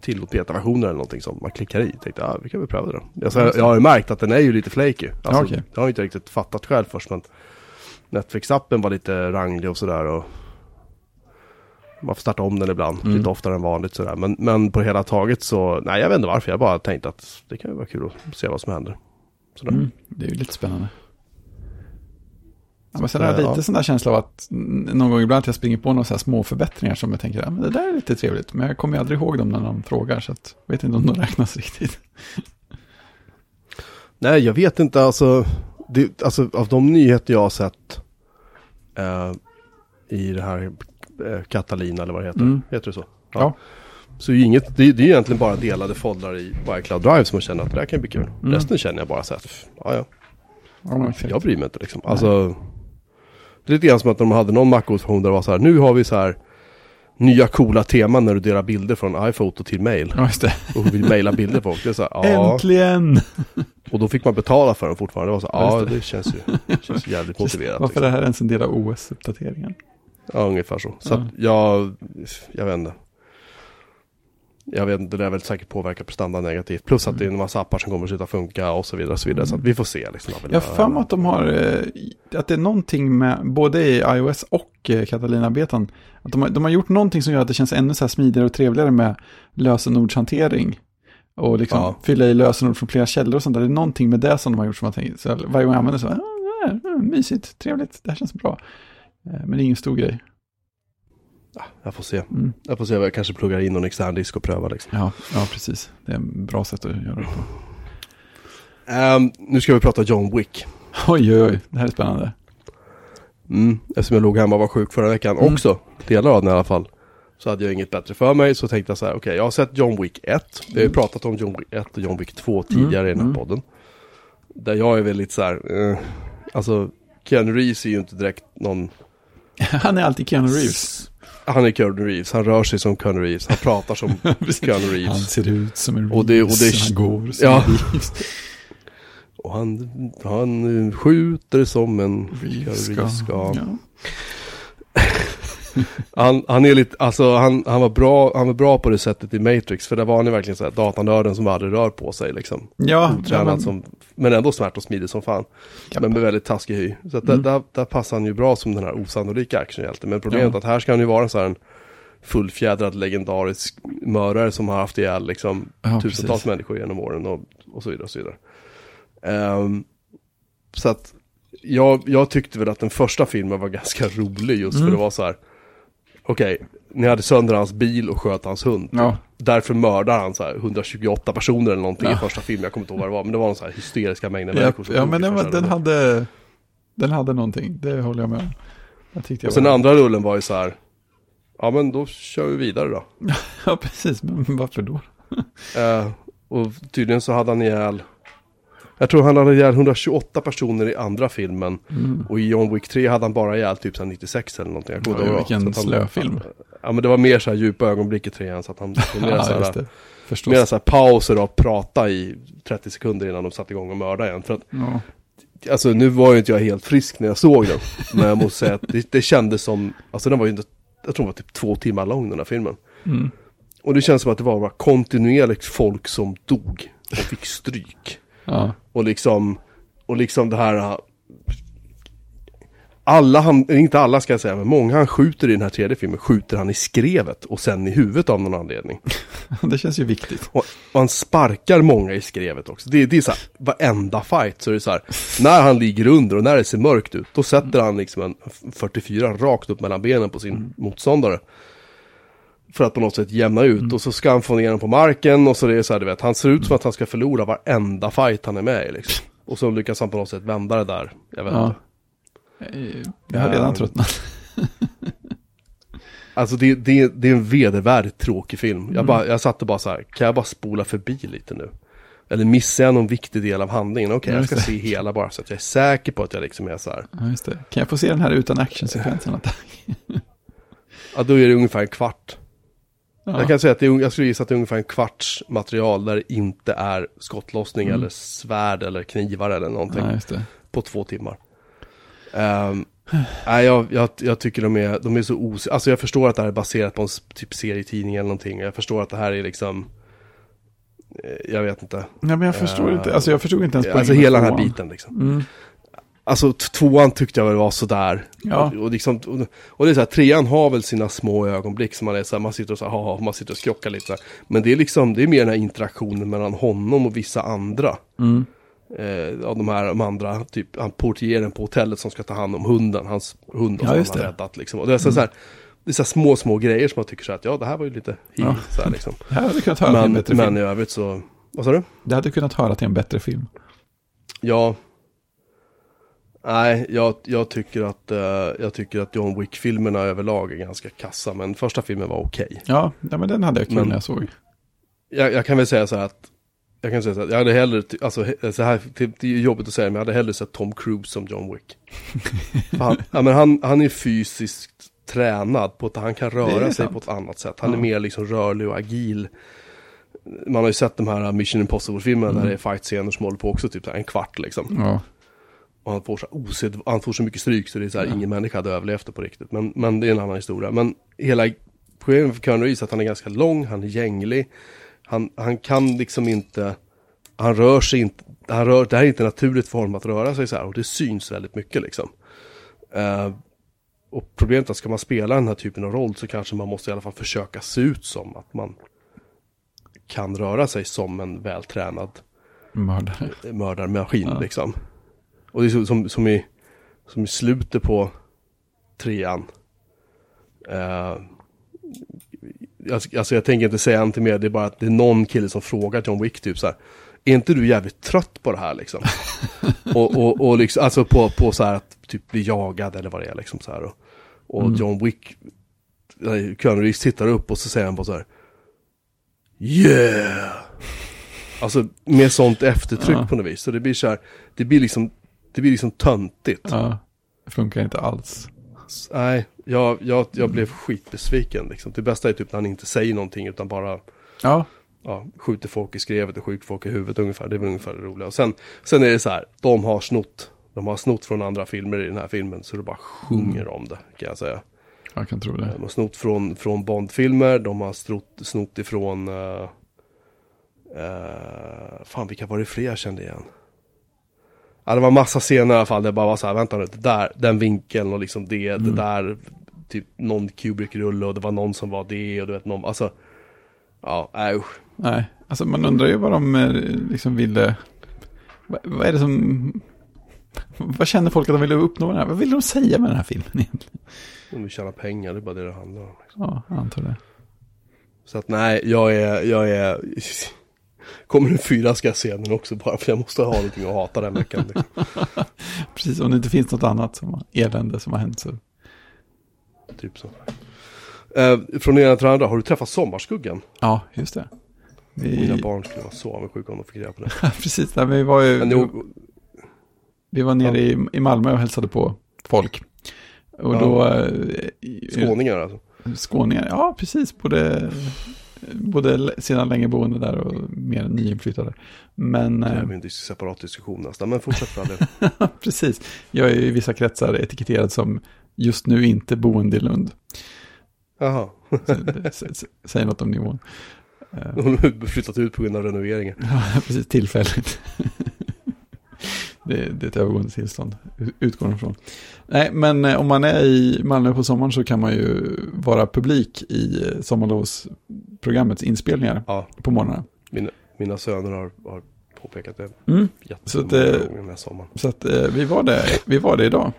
Speaker 1: tillåt beta-versioner eller någonting som man klickar i. Tänkte, ja vi kan väl pröva det. Alltså, jag, jag har ju märkt att den är ju lite flaky. Alltså,
Speaker 2: okej.
Speaker 1: Det har jag inte riktigt fattat själv först men Netflix-appen var lite ranglig och sådär och man får starta om den ibland,
Speaker 2: Mm.
Speaker 1: lite oftare än vanligt sådär. Men, men på hela taget så, nej jag vet inte varför, jag bara tänkte att det kan ju vara kul att se vad som händer. Sådär.
Speaker 2: mm, det är ju lite spännande. Ja, men sen har jag
Speaker 1: ja.
Speaker 2: lite sån där känsla av att någon gång ibland att jag springer på några så här små förbättringar som jag tänker, ja men det där är lite trevligt. Men jag kommer aldrig ihåg dem när de frågar, så att jag vet inte om de räknas riktigt.
Speaker 1: Nej, jag vet inte alltså. Det, alltså av de nyheter jag har sett eh, i det här eh, Catalina eller vad det heter.
Speaker 2: Mm.
Speaker 1: Heter det så?
Speaker 2: Ja.
Speaker 1: Så är ju inget, det, det är egentligen bara delade foldrar i iCloud Drive som man känner att det där kan bli kul.
Speaker 2: Mm.
Speaker 1: Resten känner jag bara så pff, ja ja,
Speaker 2: Ja,
Speaker 1: jag bryr mig inte liksom. Alltså, det är lite grann som att de hade någon Mac-version där det var så här, nu har vi så här nya coola teman när du delar bilder från iPhoto till mail.
Speaker 2: Ja, just det.
Speaker 1: Och vill mejla bilder på folk. Det är så här, ja.
Speaker 2: Äntligen!
Speaker 1: Och då fick man betala för dem fortfarande. Det var så,
Speaker 2: Ja,
Speaker 1: ja
Speaker 2: det.
Speaker 1: det känns ju känns jävligt motiverat.
Speaker 2: Varför är det här ens en del av OS-uppdateringen?
Speaker 1: Ja, ungefär så. Så
Speaker 2: Ja.
Speaker 1: att jag, jag vet inte. Jag vet inte, det är väl säkert påverkar prestanda negativt. Plus att det är en massa appar som kommer att sluta funka och så vidare. Och så vidare. Så att vi får se liksom.
Speaker 2: Jag har för mig att de har, eh, att det är någonting med, både i iOS och eh, Catalina-betan, att de har, de har gjort någonting som gör att det känns ännu så här smidigare och trevligare med lösenordshantering. Och liksom
Speaker 1: Ja.
Speaker 2: fylla i lösenord från flera källor och sånt där. Det är någonting med det som de har gjort som man tänker, så varje gång jag använder så, ah, här, ah, mysigt, trevligt, det här känns bra. Eh, Men det är ingen stor grej.
Speaker 1: Jag får se.
Speaker 2: Mm.
Speaker 1: Jag får se jag kanske pluggar in någon extern disk och prövar liksom.
Speaker 2: Ja, ja, precis. Det är en bra sätt att göra det på.
Speaker 1: Ehm, nu ska vi prata John Wick.
Speaker 2: Oj, oj, oj, det här är spännande.
Speaker 1: Mm. Eftersom jag låg hemma och var sjuk förra veckan
Speaker 2: Mm.
Speaker 1: också. Delar av den i alla fall. Så hade jag inget bättre för mig. Så tänkte jag så här, okej jag har sett John Wick 1. Vi har ju pratat om John Wick 1 och John Wick 2 tidigare i den här
Speaker 2: Mm.
Speaker 1: podden. Där jag är väl lite så här, eh, alltså Keanu Reeves är ju inte direkt någon
Speaker 2: Han är alltid Keanu Reeves.
Speaker 1: Han är Keanu Reeves, han rör sig som Keanu Reeves, han pratar som Keanu
Speaker 2: Han
Speaker 1: Reeves.
Speaker 2: ser ut som en Reeves,
Speaker 1: Och det- och det-
Speaker 2: han går som
Speaker 1: ja.
Speaker 2: en Reeves.
Speaker 1: Och han, han skjuter som en
Speaker 2: Reeves
Speaker 1: Keanu
Speaker 2: ska,
Speaker 1: Reeves ska.
Speaker 2: ja.
Speaker 1: Han, han är lite, alltså han, han, var bra, han var bra på det sättet i Matrix, för där var han ju verkligen såhär datanörden som aldrig rör på sig liksom.
Speaker 2: Ja, ja,
Speaker 1: Otränad
Speaker 2: men,
Speaker 1: som, men ändå smärt och smidig som fan.
Speaker 2: Ja.
Speaker 1: Men med väldigt taskig hy. Så att
Speaker 2: Mm.
Speaker 1: där, där, där passar han ju bra som den här osannolika actionhjälten. Men problemet
Speaker 2: Ja.
Speaker 1: är att här ska han ju vara en sån här en fullfjädrad legendarisk mördare som har haft ihjäl liksom
Speaker 2: ja,
Speaker 1: tusentals
Speaker 2: precis.
Speaker 1: människor genom åren och, och så vidare. Och så vidare. Ehm, så att jag, jag tyckte väl att den första filmen var ganska rolig just
Speaker 2: Mm.
Speaker 1: för det var så här. Okej, ni hade sönder hans bil och sköt hans hund.
Speaker 2: Ja,
Speaker 1: Därför mördar han så här 128 personer eller någonting
Speaker 2: Ja.
Speaker 1: i första filmen. Jag kommer inte ihåg vad det var, men det var någon så här hysteriska mängder
Speaker 2: ja,
Speaker 1: människor som
Speaker 2: ja men den, var, den hade, den hade någonting, det håller jag med om. Jag jag
Speaker 1: Och sen
Speaker 2: var...
Speaker 1: andra rullen var ju så här, ja men då kör vi vidare då.
Speaker 2: Ja, precis. Men varför då?
Speaker 1: Eh, och tydligen så hade han ihjäl, jag tror han hade ihjäl 128 personer i andra filmen.
Speaker 2: Mm.
Speaker 1: Och i John Wick 3 hade han bara ihjäl typ så här 96 eller någonting. Jag kommer ihåg.
Speaker 2: vilken
Speaker 1: Så att han-
Speaker 2: slöfilm.
Speaker 1: Ja men det var mer så här djupa ögonblick i trean så att han, mer så
Speaker 2: Ja, just
Speaker 1: här, mer så här pauser och prata i 30 sekunder innan de satte igång och mördade igen. För att,
Speaker 2: Ja.
Speaker 1: alltså nu var ju inte jag helt frisk när jag såg den. men jag måste säga att det, det kändes som, alltså den var ju inte, jag tror den var typ två timmar lång den här filmen.
Speaker 2: Mm.
Speaker 1: Och det känns som att det var bara kontinuerligt folk som dog och fick stryk.
Speaker 2: ja.
Speaker 1: Och liksom, och liksom det här äh, alla han, inte alla ska jag säga, men många han skjuter i den här tredje filmen skjuter han i skrevet och sen i huvudet av någon anledning.
Speaker 2: Det känns ju viktigt.
Speaker 1: Och, och han sparkar många i skrevet också. Det, det är så här, varenda fight så är det så här, när han ligger under och när det ser mörkt ut, då sätter han liksom en 44 rakt upp mellan benen på sin motståndare. För att på något sätt jämna ut och så ska han få ner den på marken och så det är så här, du vet, han ser ut som att han ska förlora varenda fight han är med i liksom. Och så lyckas han på något sätt vända det där, jag vet
Speaker 2: Ja.
Speaker 1: inte.
Speaker 2: Jag har redan
Speaker 1: Ja.
Speaker 2: tröttnat.
Speaker 1: Alltså det, det, det är en vedervärdigt tråkig film. Jag, bara, jag satt och bara så här, kan jag bara spola förbi lite nu? Eller missar jag någon viktig del av handlingen? Okej, jag ska se hela bara så att jag är säker på att jag liksom är så här.
Speaker 2: Ja, just det. Kan jag få se den här utan actionsekvenserna?
Speaker 1: Ja, då är det ungefär en kvart.
Speaker 2: Ja.
Speaker 1: Jag kan säga att det är, jag skulle gissa att det är ungefär en kvarts material där det inte är skottlossning eller svärd eller knivar eller någonting.
Speaker 2: ja.
Speaker 1: På två timmar. Ehm, nej, jag, jag, jag tycker de är, de är så os... Alltså jag förstår att det här är baserat på en typ serietidning eller någonting. Jag förstår att det här är liksom... eh, Jag vet inte.
Speaker 2: Ja, men jag förstår
Speaker 1: Eh,
Speaker 2: inte. Alltså jag förstod inte ens
Speaker 1: Alltså hela den här biten liksom.
Speaker 2: Mm.
Speaker 1: Alltså tvåan tyckte jag väl var sådär.
Speaker 2: Ja.
Speaker 1: Och, och, liksom, och, och det är så här, trean har väl sina små ögonblick som man är så här, man sitter och så här, haha, man sitter och skrockar lite. här. Men det är liksom, det är mer den här interaktionen mellan honom och vissa andra.
Speaker 2: Mm.
Speaker 1: Eh, av de här de andra, typ han portieren på hotellet som ska ta hand om hunden, hans hund
Speaker 2: Ja,
Speaker 1: som han har
Speaker 2: det. Mm.
Speaker 1: räddat liksom. Och det är så, så här, det är så här små, små grejer som man tycker så här, att ja, det här var ju lite hi,
Speaker 2: Ja.
Speaker 1: så här liksom.
Speaker 2: Jag hade kunnat höra till en
Speaker 1: Men,
Speaker 2: bättre
Speaker 1: men
Speaker 2: film.
Speaker 1: i övrigt så, vad sa du?
Speaker 2: Det hade kunnat höra till en bättre film.
Speaker 1: Ja. Nej, jag, jag tycker att, eh, jag tycker att John Wick-filmerna överlag är ganska kassa, men första filmen var okej.
Speaker 2: Ja, ja, men den hade jag kul
Speaker 1: Men-
Speaker 2: när jag såg.
Speaker 1: Jag, jag kan väl säga så här att, jag kan säga så här, jag hade hellre, alltså så här, det, är jobbigt att säga, men jag hade hellre sett Tom Cruise som John Wick. Han, ja, men han, han är fysiskt tränad på att han kan röra
Speaker 2: är
Speaker 1: sig
Speaker 2: sant.
Speaker 1: på ett annat sätt. Han är
Speaker 2: Ja.
Speaker 1: mer liksom rörlig och agil. Man har ju sett de här Mission Impossible-filmerna
Speaker 2: Mm.
Speaker 1: där det är fight-scener som håller på också typ en kvart liksom.
Speaker 2: Ja,
Speaker 1: Och han får så, osed, han får så mycket stryk så det är så här, ingen människa hade överlevt det på riktigt. Men, men det är en annan historia. Men hela problemet för Keanu Reeves är att han är ganska lång, han är gänglig. Han, han kan liksom inte, han rör sig inte, han rör, det här är inte naturligt för honom att röra sig så här och det syns väldigt mycket liksom. Eh, och problemet är att ska man spela den här typen av roll så kanske man måste i alla fall försöka se ut som att man kan röra sig som en vältränad
Speaker 2: mördare.
Speaker 1: mördarmaskin
Speaker 2: Ja.
Speaker 1: liksom. Och det är som, som, i, som i slutet på trean. Eh, alltså, jag tänker inte säga någonting mer, det är bara att det är någon kille som frågar John Wick typ så här. Är inte du jävligt trött på det här liksom? och, och, och liksom, alltså på, på så här att typ bli jagad eller vad det är liksom så här. Och, och
Speaker 2: Mm.
Speaker 1: John Wick, Reeves tittar upp och så säger han bara så här. Yeah! Alltså med sånt eftertryck
Speaker 2: Ja.
Speaker 1: på något vis. Så det blir så här, det blir liksom, det blir liksom töntigt.
Speaker 2: Ja, det funkar inte alls.
Speaker 1: Nej, jag, jag, jag blev skitbesviken liksom. Det bästa är typ när han inte säger någonting utan bara
Speaker 2: Ja,
Speaker 1: ja, skjuter folk i skrevet och skjuter folk i huvudet ungefär. Det är väl ungefär det roliga. Och sen, sen är det så här, de har snott. De har snott från andra filmer i den här filmen så det bara sjunger om det kan jag säga.
Speaker 2: jag kan tro det.
Speaker 1: De har snott från, från Bond-filmer, de har snott, snott ifrån... Uh, uh, fan, vilka var det fler jag kände igen? Ja, det var massa scener i alla fall, det bara var så här, vänta nu, det där, den vinkeln och liksom det, det där, typ någon Kubrick-rulle och det var någon som var det och du vet någon, alltså... Ja, nej usch.
Speaker 2: Nej, alltså man undrar ju vad de eh, liksom ville... Vad, vad är det som... Vad känner folk att de ville uppnå med den här? Vad vill de säga med den här filmen egentligen?
Speaker 1: De vill tjäna pengar, det är bara det det handlar om. Liksom.
Speaker 2: Ja, jag antar det.
Speaker 1: Så att nej, jag är, jag är... Kommer en fyra ska jag se den också bara för jag måste ha någonting att hata den veckan. Liksom.
Speaker 2: Precis, om det inte finns något annat som elände som har hänt så
Speaker 1: typ så. Eh, från det ena till det andra, har du träffat Sommarskuggan?
Speaker 2: Ja, just det. Vi...
Speaker 1: Mina barn skulle vara så avundsjuka om de fick reda på det.
Speaker 2: Precis, där vi var ju...
Speaker 1: Ni,
Speaker 2: Vi var nere i, i Malmö och hälsade på folk. Och
Speaker 1: Ja.
Speaker 2: då... eh,
Speaker 1: skåningar alltså.
Speaker 2: Skåningar, ja precis. Både, både sedan länge boende där och mer nyinflyttade. Men
Speaker 1: Det
Speaker 2: eh,
Speaker 1: är ju en separat diskussion nästan, men fortsätt för del.
Speaker 2: precis, jag är i vissa kretsar etiketterad som just nu inte boende i Lund.
Speaker 1: Jaha,
Speaker 2: Så det s- s- Säger något om nivån. Eh,
Speaker 1: de har flyttat ut på grund av renoveringen.
Speaker 2: Ja, precis, tillfälligt. Det, det är ett övergående tillstånd, utgår från. Nej, men eh, om man är i Malmö på sommaren så kan man ju vara publik i eh, sommarlovsprogrammets inspelningar
Speaker 1: Ja,
Speaker 2: på morgnarna.
Speaker 1: mina, mina söner har, har påpekat det
Speaker 2: Mm. Så att, eh,
Speaker 1: gånger den här sommaren.
Speaker 2: Så att vi, var det, vi var det idag.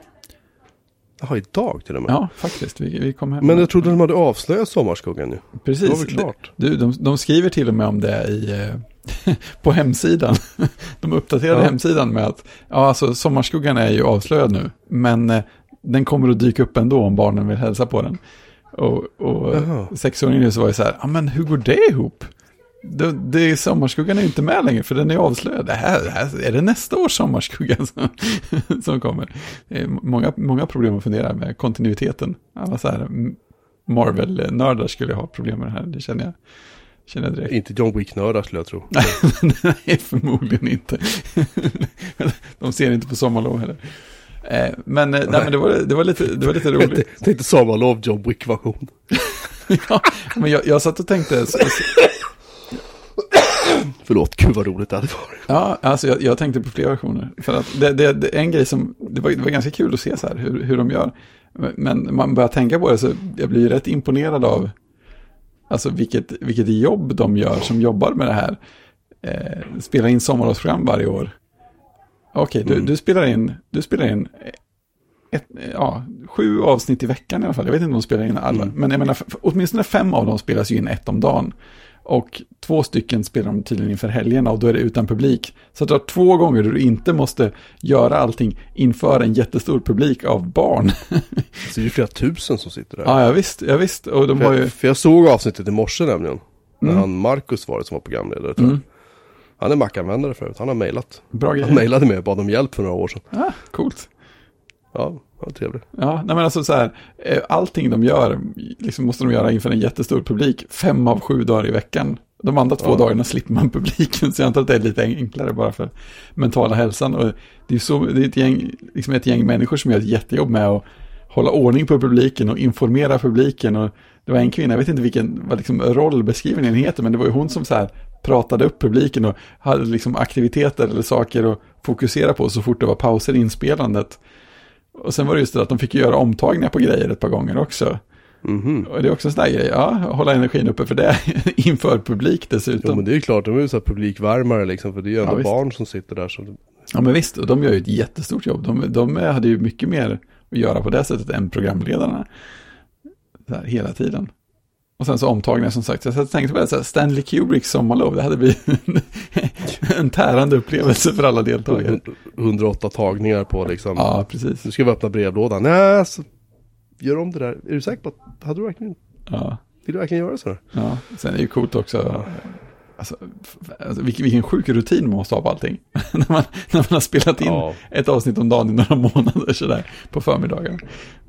Speaker 1: Jaha, idag till och med?
Speaker 2: Ja, faktiskt. Vi, vi kom hem.
Speaker 1: Men jag trodde de hade avslöjat Sommarskuggan nu.
Speaker 2: Precis.
Speaker 1: Det var väl klart?
Speaker 2: Du, de, de skriver till och med om det i, på hemsidan. De uppdaterade
Speaker 1: Ja.
Speaker 2: hemsidan med att ja, alltså, Sommarskuggan är ju avslöjad nu, men eh, den kommer att dyka upp ändå om barnen vill hälsa på den. Och, och
Speaker 1: Jaha.
Speaker 2: sexåringen så var ju så här, ja men hur går det ihop? Det, det, sommarskuggan är inte med längre för den är avslöjad. Det här, det här, är det nästa års sommarskugga som, som kommer? Många, många problem att fundera med kontinuiteten. Alla så här Marvel-nördar skulle ha problem med det här, det känner jag, känner direkt.
Speaker 1: Inte John Wick-nördar skulle jag tro.
Speaker 2: Nej, förmodligen inte. De ser inte på sommarlov heller. Eh, Men, eh, nej, men det, var, det, var lite, det var lite roligt.
Speaker 1: Tänkte sommarlov John Wick-version.
Speaker 2: ja, men jag, jag satt och tänkte, så-
Speaker 1: Förlåt, gud vad roligt det hade varit.
Speaker 2: Ja, alltså jag, jag tänkte på flera versioner. För att det, det, det en grej som, det var, det var ganska kul att se så här hur, hur de gör. Men man börjar tänka på det så jag blir rätt imponerad av alltså vilket, vilket jobb de gör som jobbar med det här. Eh, spelar in sommarlovsprogram varje år. Okej, du,
Speaker 1: Mm.
Speaker 2: du spelar in, du spelar in ett, ja, sju avsnitt i veckan i alla fall. Jag vet inte om de spelar in alla.
Speaker 1: Mm.
Speaker 2: Men jag menar, åtminstone fem av dem spelas ju in ett om dagen. Och två stycken spelar de tydligen inför helgerna och då är det utan publik. Så att du har två gånger där du inte måste göra allting inför en jättestor publik av barn.
Speaker 1: Så det är ju flera tusen som sitter där.
Speaker 2: ja, ja, visst, ja, visst. Och de
Speaker 1: för,
Speaker 2: var ju...
Speaker 1: jag, för jag såg avsnittet i morse nämligen. När
Speaker 2: Mm.
Speaker 1: han Marcus var det som var programledare tror jag.
Speaker 2: Mm,
Speaker 1: Han är Mac-användare förut, han har mejlat.
Speaker 2: bra
Speaker 1: Han mejlade mig och bad om hjälp för några år sedan.
Speaker 2: Ah, coolt.
Speaker 1: Ja, ja trevligt.
Speaker 2: Ja, nej men alltså så här, eh, allting de gör, liksom måste de göra inför en jättestor publik, fem av sju dagar i veckan. De andra två
Speaker 1: Ja.
Speaker 2: dagarna slipper man publiken, så jag antar att det är lite enklare bara för mentala hälsan. Och det är så, det är ett gäng, liksom ett gäng människor som gör ett jättejobb med att hålla ordning på publiken och informera publiken. Och det var en kvinna, jag vet inte vilken vad liksom rollbeskrivningen heter, men det var ju hon som så här pratade upp publiken och hade liksom aktiviteter eller saker att fokusera på så fort det var pauser i inspelandet. Och sen var det just det att de fick göra omtagningar på grejer ett par gånger också.
Speaker 1: Mhm.
Speaker 2: Och det är också en sån där grej, ja, hålla energin uppe för det inför publik
Speaker 1: Jo
Speaker 2: dessutom.
Speaker 1: men det är ju klart, de är ju så här publikvärmare liksom. För det är ju ändå
Speaker 2: Ja,
Speaker 1: barn som sitter där. Så...
Speaker 2: Ja men visst, och de gör ju ett jättestort jobb. De, de hade ju mycket mer att göra på det sättet än programledarna. Här, hela tiden. Och sen så omtagningar som sagt. Så jag tänkte på det, så här, Stanley Kubricks sommarlov, det hade blivit en tärande upplevelse för alla deltagare.
Speaker 1: 108 tagningar på liksom.
Speaker 2: Ja, precis.
Speaker 1: Nu ska vi öppna brevlådan. Nej, alltså, gör om det där. Är du säker på att, hade du verkligen,
Speaker 2: Ja,
Speaker 1: vill du verkligen göra så?
Speaker 2: ja. Sen är det ju coolt också. Alltså, alltså vilken, vilken sjuk rutin man måste ha på allting. när, man, när man har spelat in
Speaker 1: Ja,
Speaker 2: ett avsnitt om dagen i några månader sådär på förmiddagen.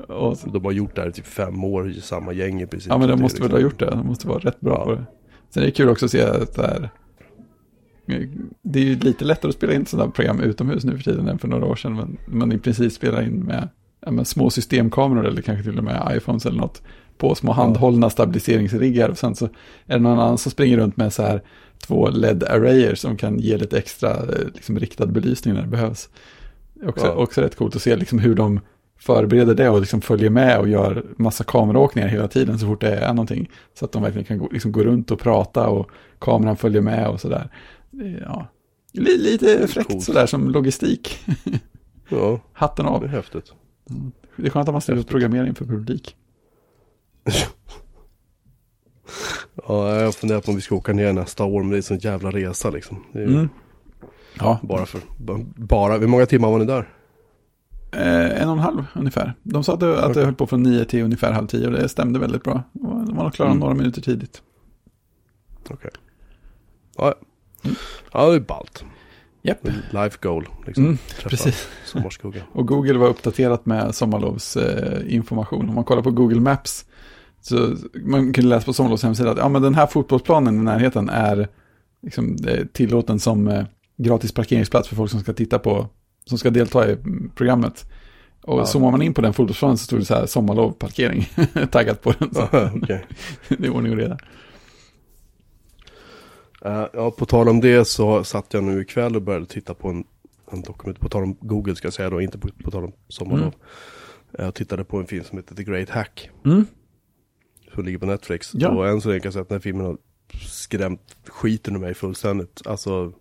Speaker 2: Och,
Speaker 1: de har gjort det här i typ fem år i samma gäng i princip.
Speaker 2: ja men de
Speaker 1: det
Speaker 2: måste väl ha
Speaker 1: liksom-
Speaker 2: gjort det. De måste vara rätt bra
Speaker 1: Ja.
Speaker 2: på det. Sen är det kul också att se att det här, det är ju lite lättare att spela in sådana program utomhus nu för tiden än för några år sedan. Men man i princip spelar in med, med små systemkameror eller kanske till och med iPhones eller något på små handhållna stabiliseringsriggar. Och sen så är det någon annan som springer runt med så här två LED-arrayer som kan ge lite extra eh, liksom, riktad belysning när det behövs. Också,
Speaker 1: Ja.
Speaker 2: också rätt coolt att se liksom, hur de förbereder det och liksom följer med och gör massa kameraåkningar hela tiden så fort det är någonting. Så att de verkligen kan gå, liksom, gå runt och prata och kameran följer med och sådär. Ja, li, lite fräckt
Speaker 1: Coolt.
Speaker 2: sådär som logistik.
Speaker 1: Ja,
Speaker 2: Hatten
Speaker 1: det är
Speaker 2: av.
Speaker 1: häftigt.
Speaker 2: Det är skönt att man slipper
Speaker 1: Häftigt.
Speaker 2: programmera inför publik.
Speaker 1: Ja, jag funderar på om vi ska åka ner nästa år, men det är en sån jävla resa liksom.
Speaker 2: Mm. Ja,
Speaker 1: Bara för, bara, hur många timmar var ni där?
Speaker 2: Eh, en och en halv ungefär. De sa att det, att det höll på från nio till ungefär halv tio och det stämde väldigt bra. De var nog klara
Speaker 1: Mm.
Speaker 2: några minuter tidigt.
Speaker 1: Okej. Ja,
Speaker 2: Mm.
Speaker 1: ja, det är ballt.
Speaker 2: Japp.
Speaker 1: Life goal, liksom.
Speaker 2: Mm, precis.
Speaker 1: sommarskugga.
Speaker 2: Och Google var uppdaterat med sommarlovsinformation. Eh. Om man kollar på Google Maps. Så man kunde läsa på sommarlovs hemsida att ja, men den här fotbollsplanen i närheten är liksom, eh, tillåten som eh, gratis parkeringsplats för folk som ska titta på, som ska delta i mm, programmet. Och
Speaker 1: Ja.
Speaker 2: zoomar man in på den fotbollsplanen så stod det så här sommarlov parkering taggat på den. Så
Speaker 1: Okej.
Speaker 2: det är ordning och reda.
Speaker 1: Eh, ja, på tal om det så satt jag nu ikväll och började titta på en, en dokument, på tal om Google ska jag säga då, inte på, på tal om sommarlov.
Speaker 2: Mm.
Speaker 1: Jag tittade på en film som heter The Great Hack,
Speaker 2: Mm.
Speaker 1: Som ligger på Netflix.
Speaker 2: Ja.
Speaker 1: Och än så länge kan jag säga att den här filmen har skrämt skiten ur mig fullständigt. Alltså,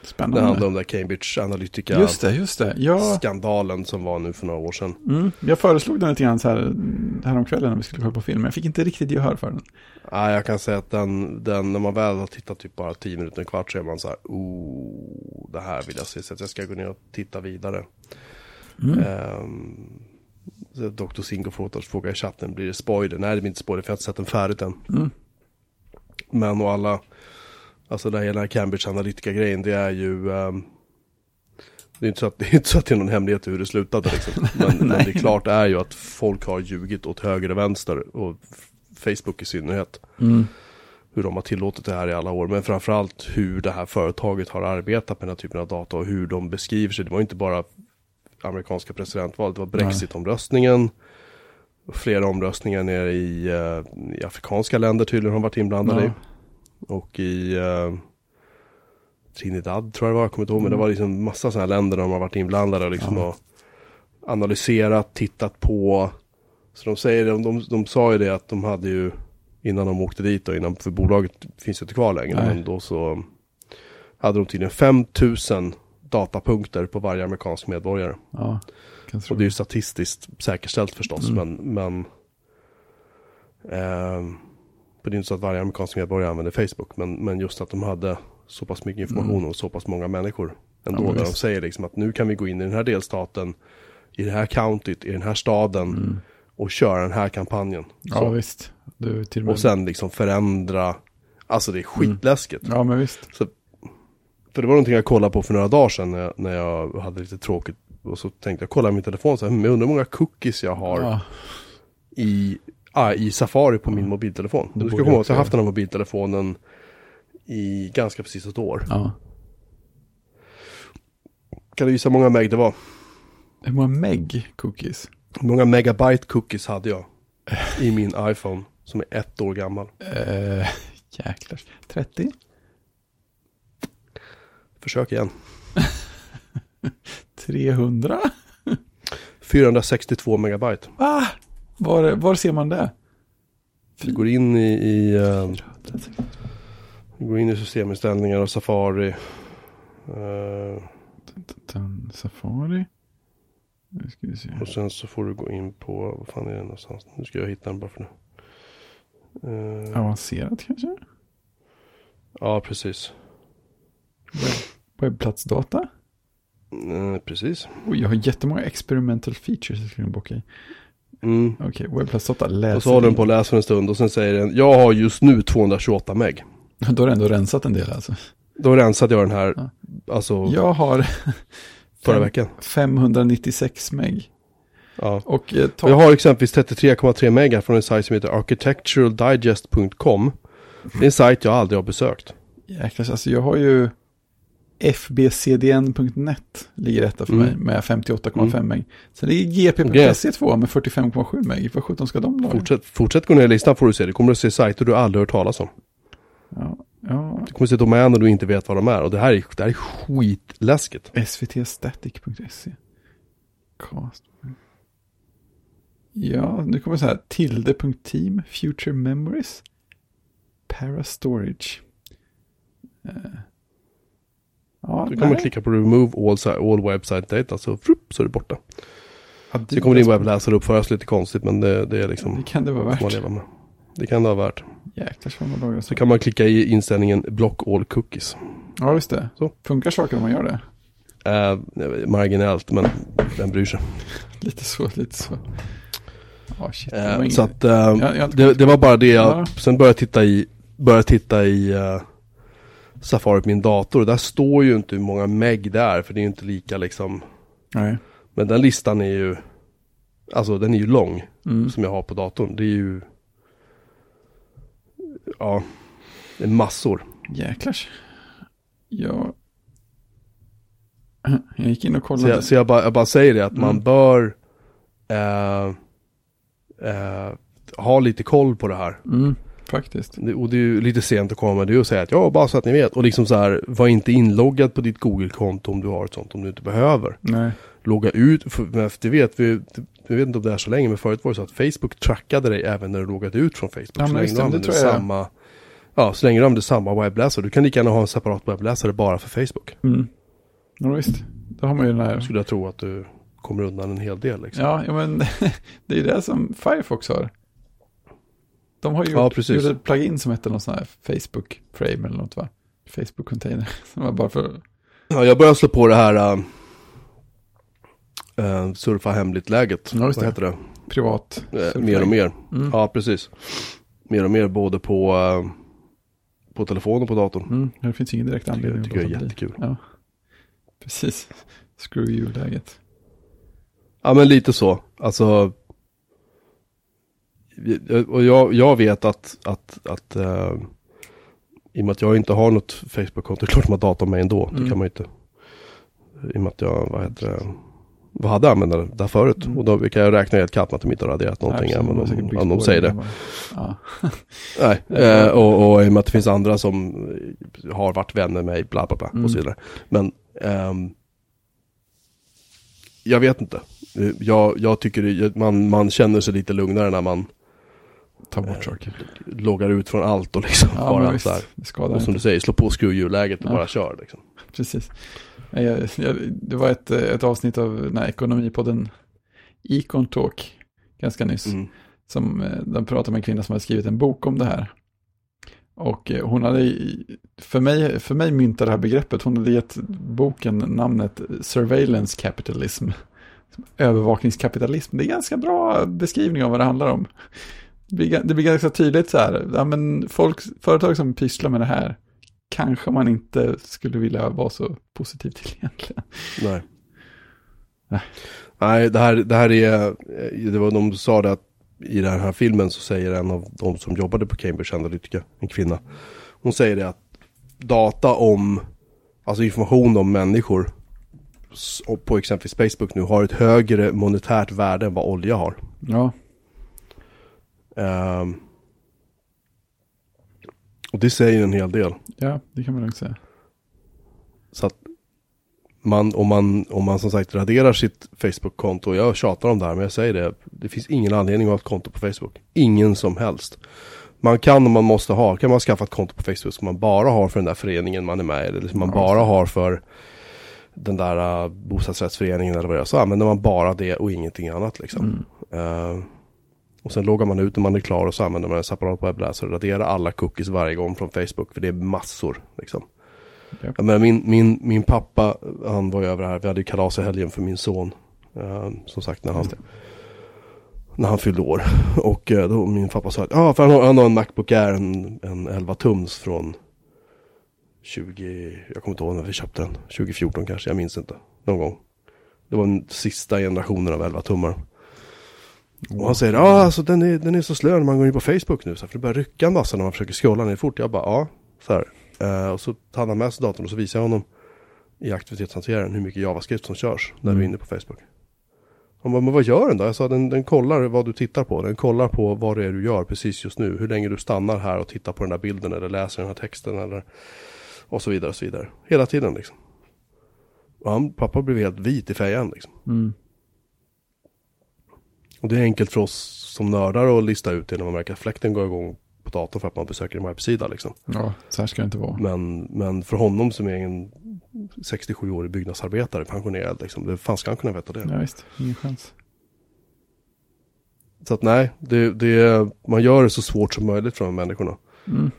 Speaker 1: det
Speaker 2: Spännande.
Speaker 1: handlar om den där Cambridge Analytica
Speaker 2: Just det, just det. Ja,
Speaker 1: skandalen som var nu för några år sedan.
Speaker 2: mm, jag föreslog den lite grann så här häromkvällen när vi skulle kolla på film. men Jag fick inte riktigt gehör för den.
Speaker 1: Ja, jag kan säga att den, den, när man väl har tittat typ bara 10 minuter, en kvart så är man så här, oh, det här vill jag se, så jag ska gå ner och titta vidare.
Speaker 2: Mm.
Speaker 1: Så Dr. Singo frågar, frågar i chatten, blir det spoiler? Nej, det blir inte spoiler för jag har inte sett den färdigt än.
Speaker 2: Mm.
Speaker 1: Men och alla, alltså det här hela Cambridge Analytica-grejen, det är ju, ehm, det är inte så att det är, inte så att det är någon hemlighet hur det slutade liksom. Men, men det är klart är ju att folk har ljugit åt höger och vänster, och Facebook i synnerhet
Speaker 2: Mm.
Speaker 1: hur de har tillåtit det här i alla år. Men framförallt hur det här företaget har arbetat med den här typen av data och hur de beskriver sig. Det var inte bara amerikanska presidentvalet, det var Brexit-omröstningen. Flera omröstningar nere i, eh, i afrikanska länder tydligen har varit inblandade i. Och i eh, Trinidad tror jag det var, jag kommer inte ihåg. Men det
Speaker 2: Mm.
Speaker 1: var liksom massa sådana här länder där de har varit inblandade och liksom har analyserat, tittat på. Så de säger, de, de, de sa ju det att de hade ju innan de åkte dit och innan, för bolaget finns ju inte kvar längre.
Speaker 2: Nej.
Speaker 1: Men då så hade de tydligen 5000 datapunkter på varje amerikansk medborgare.
Speaker 2: Ja.
Speaker 1: Och det är ju statistiskt säkerställt förstås,
Speaker 2: Mm.
Speaker 1: men, men för det är inte så att varje amerikansk medborgare använder Facebook, men, men just att de hade så pass mycket information
Speaker 2: Mm.
Speaker 1: och så pass många människor ändå,
Speaker 2: Ja,
Speaker 1: där de säger liksom att nu kan vi gå in i den här delstaten, i det här countyt, i den här staden
Speaker 2: Mm.
Speaker 1: och köra den här kampanjen.
Speaker 2: Ja,
Speaker 1: Så.
Speaker 2: visst. Du, till och med...
Speaker 1: och sen liksom förändra, alltså det är skitläskigt.
Speaker 2: Ja, men visst.
Speaker 1: För det var någonting jag kollade på för några dagar sedan när jag, när jag hade lite tråkigt. Och så tänkte jag kolla min telefon, så här, "Hmm, jag undrar hur många cookies jag har
Speaker 2: Ja,
Speaker 1: i, ah, i Safari på min mobiltelefon.
Speaker 2: Det
Speaker 1: Du ska komma ihåg att jag har haft den här mobiltelefonen i ganska precis ett år.
Speaker 2: ja.
Speaker 1: Kan du gissa hur många meg det var?
Speaker 2: Hur många meg cookies?
Speaker 1: Hur många megabyte cookies hade jag i min iPhone som är ett år gammal?
Speaker 2: Eh, jäklar. 30?
Speaker 1: Försök igen.
Speaker 2: 300?
Speaker 1: 462 megabyte.
Speaker 2: Va? Var, var ser man det?
Speaker 1: Du går in i, i, du går in i systeminställningar och Safari.
Speaker 2: Den Safari. Nu ska vi se.
Speaker 1: och sen så får du gå in på, vad fan är det någonstans? Nu ska jag hitta den bara för nu. Eh,
Speaker 2: Avancerat kanske?
Speaker 1: ja, precis.
Speaker 2: Webbplatsdata?
Speaker 1: Eh, precis.
Speaker 2: Oj, jag har jättemånga experimental features jag skulle bocka i.
Speaker 1: Mm.
Speaker 2: Okej, webbplatsdata läser
Speaker 1: Och så håller den på och läser en stund och sen säger den, jag har just nu 228 meg.
Speaker 2: Då har du ändå rensat en del alltså.
Speaker 1: Då rensade jag den här,
Speaker 2: Ja.
Speaker 1: alltså
Speaker 2: Jag har
Speaker 1: förra veckan.
Speaker 2: 596 meg.
Speaker 1: Ja.
Speaker 2: Och eh.
Speaker 1: Och jag har exempelvis 33,3 meg här från en sajt som heter architecturaldigest.com. Det är en sajt jag aldrig har besökt.
Speaker 2: Jäklar, alltså jag har ju fbcdn.net ligger etta för
Speaker 1: Mm.
Speaker 2: mig med 58,5
Speaker 1: Mm.
Speaker 2: meg. Sen ligger gp.se2 med 45,7 meg. Vad sjutton ska de laga?
Speaker 1: Fortsätt, fortsätt gå ner i listan får du se. Du kommer att se sajter du aldrig hört talas om.
Speaker 2: Ja, ja.
Speaker 1: Du kommer att se domäner du inte vet vad de är. Och det här är, det här är skitläskigt.
Speaker 2: svtstatic.se. Cast. Ja, nu kommer så här. Tilde.team. Future Memories. Parastorage. Eh. Ja,
Speaker 1: Du kommer
Speaker 2: nej.
Speaker 1: att klicka på remove all, all website data så, frupp, så är det borta.
Speaker 2: Ja,
Speaker 1: Så kommer din webbläsare uppföras lite konstigt men det, det är liksom
Speaker 2: Det kan det vara
Speaker 1: man
Speaker 2: värt.
Speaker 1: leva med. Det kan det vara värt.
Speaker 2: Jäklar vad man lagar
Speaker 1: Så
Speaker 2: så.
Speaker 1: kan man klicka i inställningen block all cookies.
Speaker 2: Ja, just det.
Speaker 1: Så.
Speaker 2: Funkar saker om man gör det?
Speaker 1: Eh, marginellt, men vem bryr sig?
Speaker 2: Lite så, lite så. Shit. det
Speaker 1: Eh, så att eh,
Speaker 2: jag
Speaker 1: det, det var bara det jag,
Speaker 2: Ja.
Speaker 1: sen började jag titta i, började titta i eh, Safari på min dator. Där står ju inte hur många meg det är, för det är ju inte lika liksom.
Speaker 2: Nej.
Speaker 1: Men den listan är ju, alltså den är ju lång,
Speaker 2: Mm.
Speaker 1: som jag har på datorn. Det är ju, ja, det är massor.
Speaker 2: Jäklars. Jag... Jag gick in och
Speaker 1: Så
Speaker 2: kollade.
Speaker 1: jag, så jag, bara, jag bara säger det, att man
Speaker 2: Mm.
Speaker 1: bör eh, eh, ha lite koll på det här.
Speaker 2: Mm, faktiskt.
Speaker 1: Det, och det är ju lite sent att komma med det och säga att ja, bara så att ni vet. Och liksom så här, var inte inloggad på ditt Google-konto om du har ett sånt, om du inte behöver.
Speaker 2: Nej.
Speaker 1: Logga ut, för, det vet vi, vi vet inte om det är så länge, men förut var det så att Facebook trackade dig även när du loggade ut från Facebook.
Speaker 2: Ja,
Speaker 1: så länge du
Speaker 2: jag.
Speaker 1: samma, ja, så länge du använder samma webbläsare. Du kan lika gärna ha en separat webbläsare bara för Facebook.
Speaker 2: Mm. Ja, visst. Då har man ju den här...
Speaker 1: Skulle jag tro att du kommer undan en hel del liksom.
Speaker 2: Ja, ja men det är det som Firefox har. De har ju
Speaker 1: Ja,
Speaker 2: gjort, gjort ett plugin som heter någon sån här Facebook Frame eller något va? Facebook Container. Som var bara för...
Speaker 1: Ja, jag börjar slå på det här äh, surfa hemligt-läget.
Speaker 2: Ja,
Speaker 1: Vad
Speaker 2: det.
Speaker 1: heter det?
Speaker 2: privat.
Speaker 1: Eh, mer och mer.
Speaker 2: Mm.
Speaker 1: Ja, precis. Mer och mer både på, eh, på telefon och på datorn.
Speaker 2: Mm. Det finns ingen direkt anledning
Speaker 1: tycker jag är jättekul.
Speaker 2: Ja, precis. Screw you-läget.
Speaker 1: Ja, men lite så. Alltså, och jag, jag vet att, att, att eh, i och med att jag inte har något Facebook-konto, det är klart man datar mig ändå.
Speaker 2: Mm.
Speaker 1: Det kan man ju inte. I och med att jag, vad heter det, vad hade det där förut?
Speaker 2: Mm.
Speaker 1: Och då kan jag räkna med att de inte har raderat någonting, även om, om, om de säger det.
Speaker 2: Ja.
Speaker 1: Nej, eh, och, och i och med att det finns andra som har varit vänner med mig, bla bla bla
Speaker 2: Mm.
Speaker 1: och så vidare. Men ehm, jag vet inte. Jag, jag tycker man, man känner sig lite lugnare när man
Speaker 2: Ta bort saker.
Speaker 1: loggar ut från allt och liksom
Speaker 2: Ja,
Speaker 1: bara
Speaker 2: visst.
Speaker 1: så här. Och som
Speaker 2: inte.
Speaker 1: du säger, slå på skruvhjulläget och
Speaker 2: Ja.
Speaker 1: bara kör liksom.
Speaker 2: Precis. Nej, Jag, jag, det var ett, ett avsnitt av den här ekonomipodden Econ Talk ganska nyss.
Speaker 1: Mm.
Speaker 2: Som, eh, de pratade med en kvinna som hade skrivit en bok om det här. Och eh, hon hade, för mig, för mig myntade det här begreppet, hon hade gett boken namnet Surveillance Capitalism. Övervakningskapitalism. Det är en ganska bra beskrivning av vad det handlar om. Det blir, ganska tydligt så här, ja men folk, företag som pysslar med det här kanske man inte skulle vilja vara så positiv till egentligen.
Speaker 1: Nej.
Speaker 2: Nej.
Speaker 1: Nej, det här, det här är, det var de sa det att i den här filmen så säger en av de som jobbade på Cambridge Analytica, en kvinna. Hon säger det att data om, alltså information om människor på exempelvis Facebook nu har ett högre monetärt värde än vad olja har.
Speaker 2: Ja,
Speaker 1: Ehm, och det säger en hel del.
Speaker 2: ja det kan man nog säga.
Speaker 1: Så att man, om, man, om man som sagt raderar sitt Facebook-konto, jag tjatar om det här men jag säger det, det finns ingen anledning att ha ett konto på Facebook. Ingen som helst. Man kan om man måste ha, kan man skaffa ett konto på Facebook som man bara har för den där föreningen man är med i, eller som man
Speaker 2: Ja,
Speaker 1: bara har för den där uh, bostadsrättsföreningen eller vad det är. Så använder man bara det och ingenting annat liksom.
Speaker 2: Mm.
Speaker 1: Eh, och sen loggar man ut när man är klar och så använder man en separat webbläsare och raderar alla cookies varje gång från Facebook. För det är massor liksom. Ja, men min, min, min pappa, han var ju över här, vi hade ju kalas i helgen för min son. Eh, som sagt när han,
Speaker 2: det.
Speaker 1: när han fyllde år. Och eh, då min pappa sa att, ja för han har, han har en Macbook Air, en, en 11 tums från 20, jag kommer inte ihåg när vi köpte den. 2014 kanske, jag minns inte. Någon gång. Det var den sista generationen av 11 tummar. Och han säger, ja alltså den är, den är så slö när man går in på Facebook nu, så här, för det börjar rycka en massa när man försöker scrolla ner fort. Jag bara, ja, så här. Eh, och så tar han med sig datorn och så visar jag honom i aktivitetshanteraren hur mycket JavaScript som körs när du är
Speaker 2: Mm.
Speaker 1: inne på Facebook. Han bara, men vad gör den då? Jag sa, den, den kollar vad du tittar på. Den kollar på vad det är du gör precis just nu. Hur länge du stannar här och tittar på den här bilden eller läser den här texten eller och så vidare och så vidare. Hela tiden liksom. Och han, pappa blev helt vit i fejan liksom.
Speaker 2: Mm.
Speaker 1: Och det är enkelt för oss som nördar att lista ut det när man märker att fläkten går igång på datorn för att man besöker en webbsida liksom.
Speaker 2: Ja, så här ska det inte vara.
Speaker 1: Men, men för honom som är en 67-årig byggnadsarbetare, pensionerad liksom, det fan ska han kunna veta det.
Speaker 2: Ja, visst. Ingen chans.
Speaker 1: Så att nej, det, det, man gör det så svårt som möjligt för de människorna.
Speaker 2: Mm.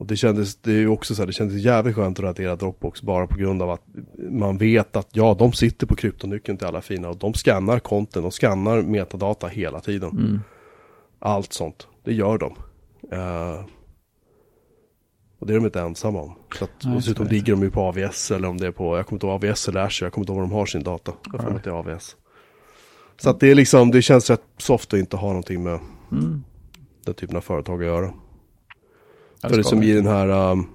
Speaker 1: Och det kändes, det är ju också så här, det kändes jävligt skönt att radera Dropbox bara på grund av att man vet att ja, de sitter på kryptonyckeln till alla fina och de skannar konten, de skannar metadata hela tiden.
Speaker 2: Mm.
Speaker 1: Allt sånt, det gör de. Eh, och det är de inte ensamma om. Så att,
Speaker 2: Nej,
Speaker 1: dessutom ligger de ju på AVS eller om det är på, jag kommer inte ihåg AVS eller Azure, jag kommer inte ihåg var de har sin data. Jag får att det är AVS. Så att det är liksom, det känns rätt soft att inte ha någonting med
Speaker 2: Mm.
Speaker 1: den typen av företag att göra. För det
Speaker 2: ska
Speaker 1: som i den här um,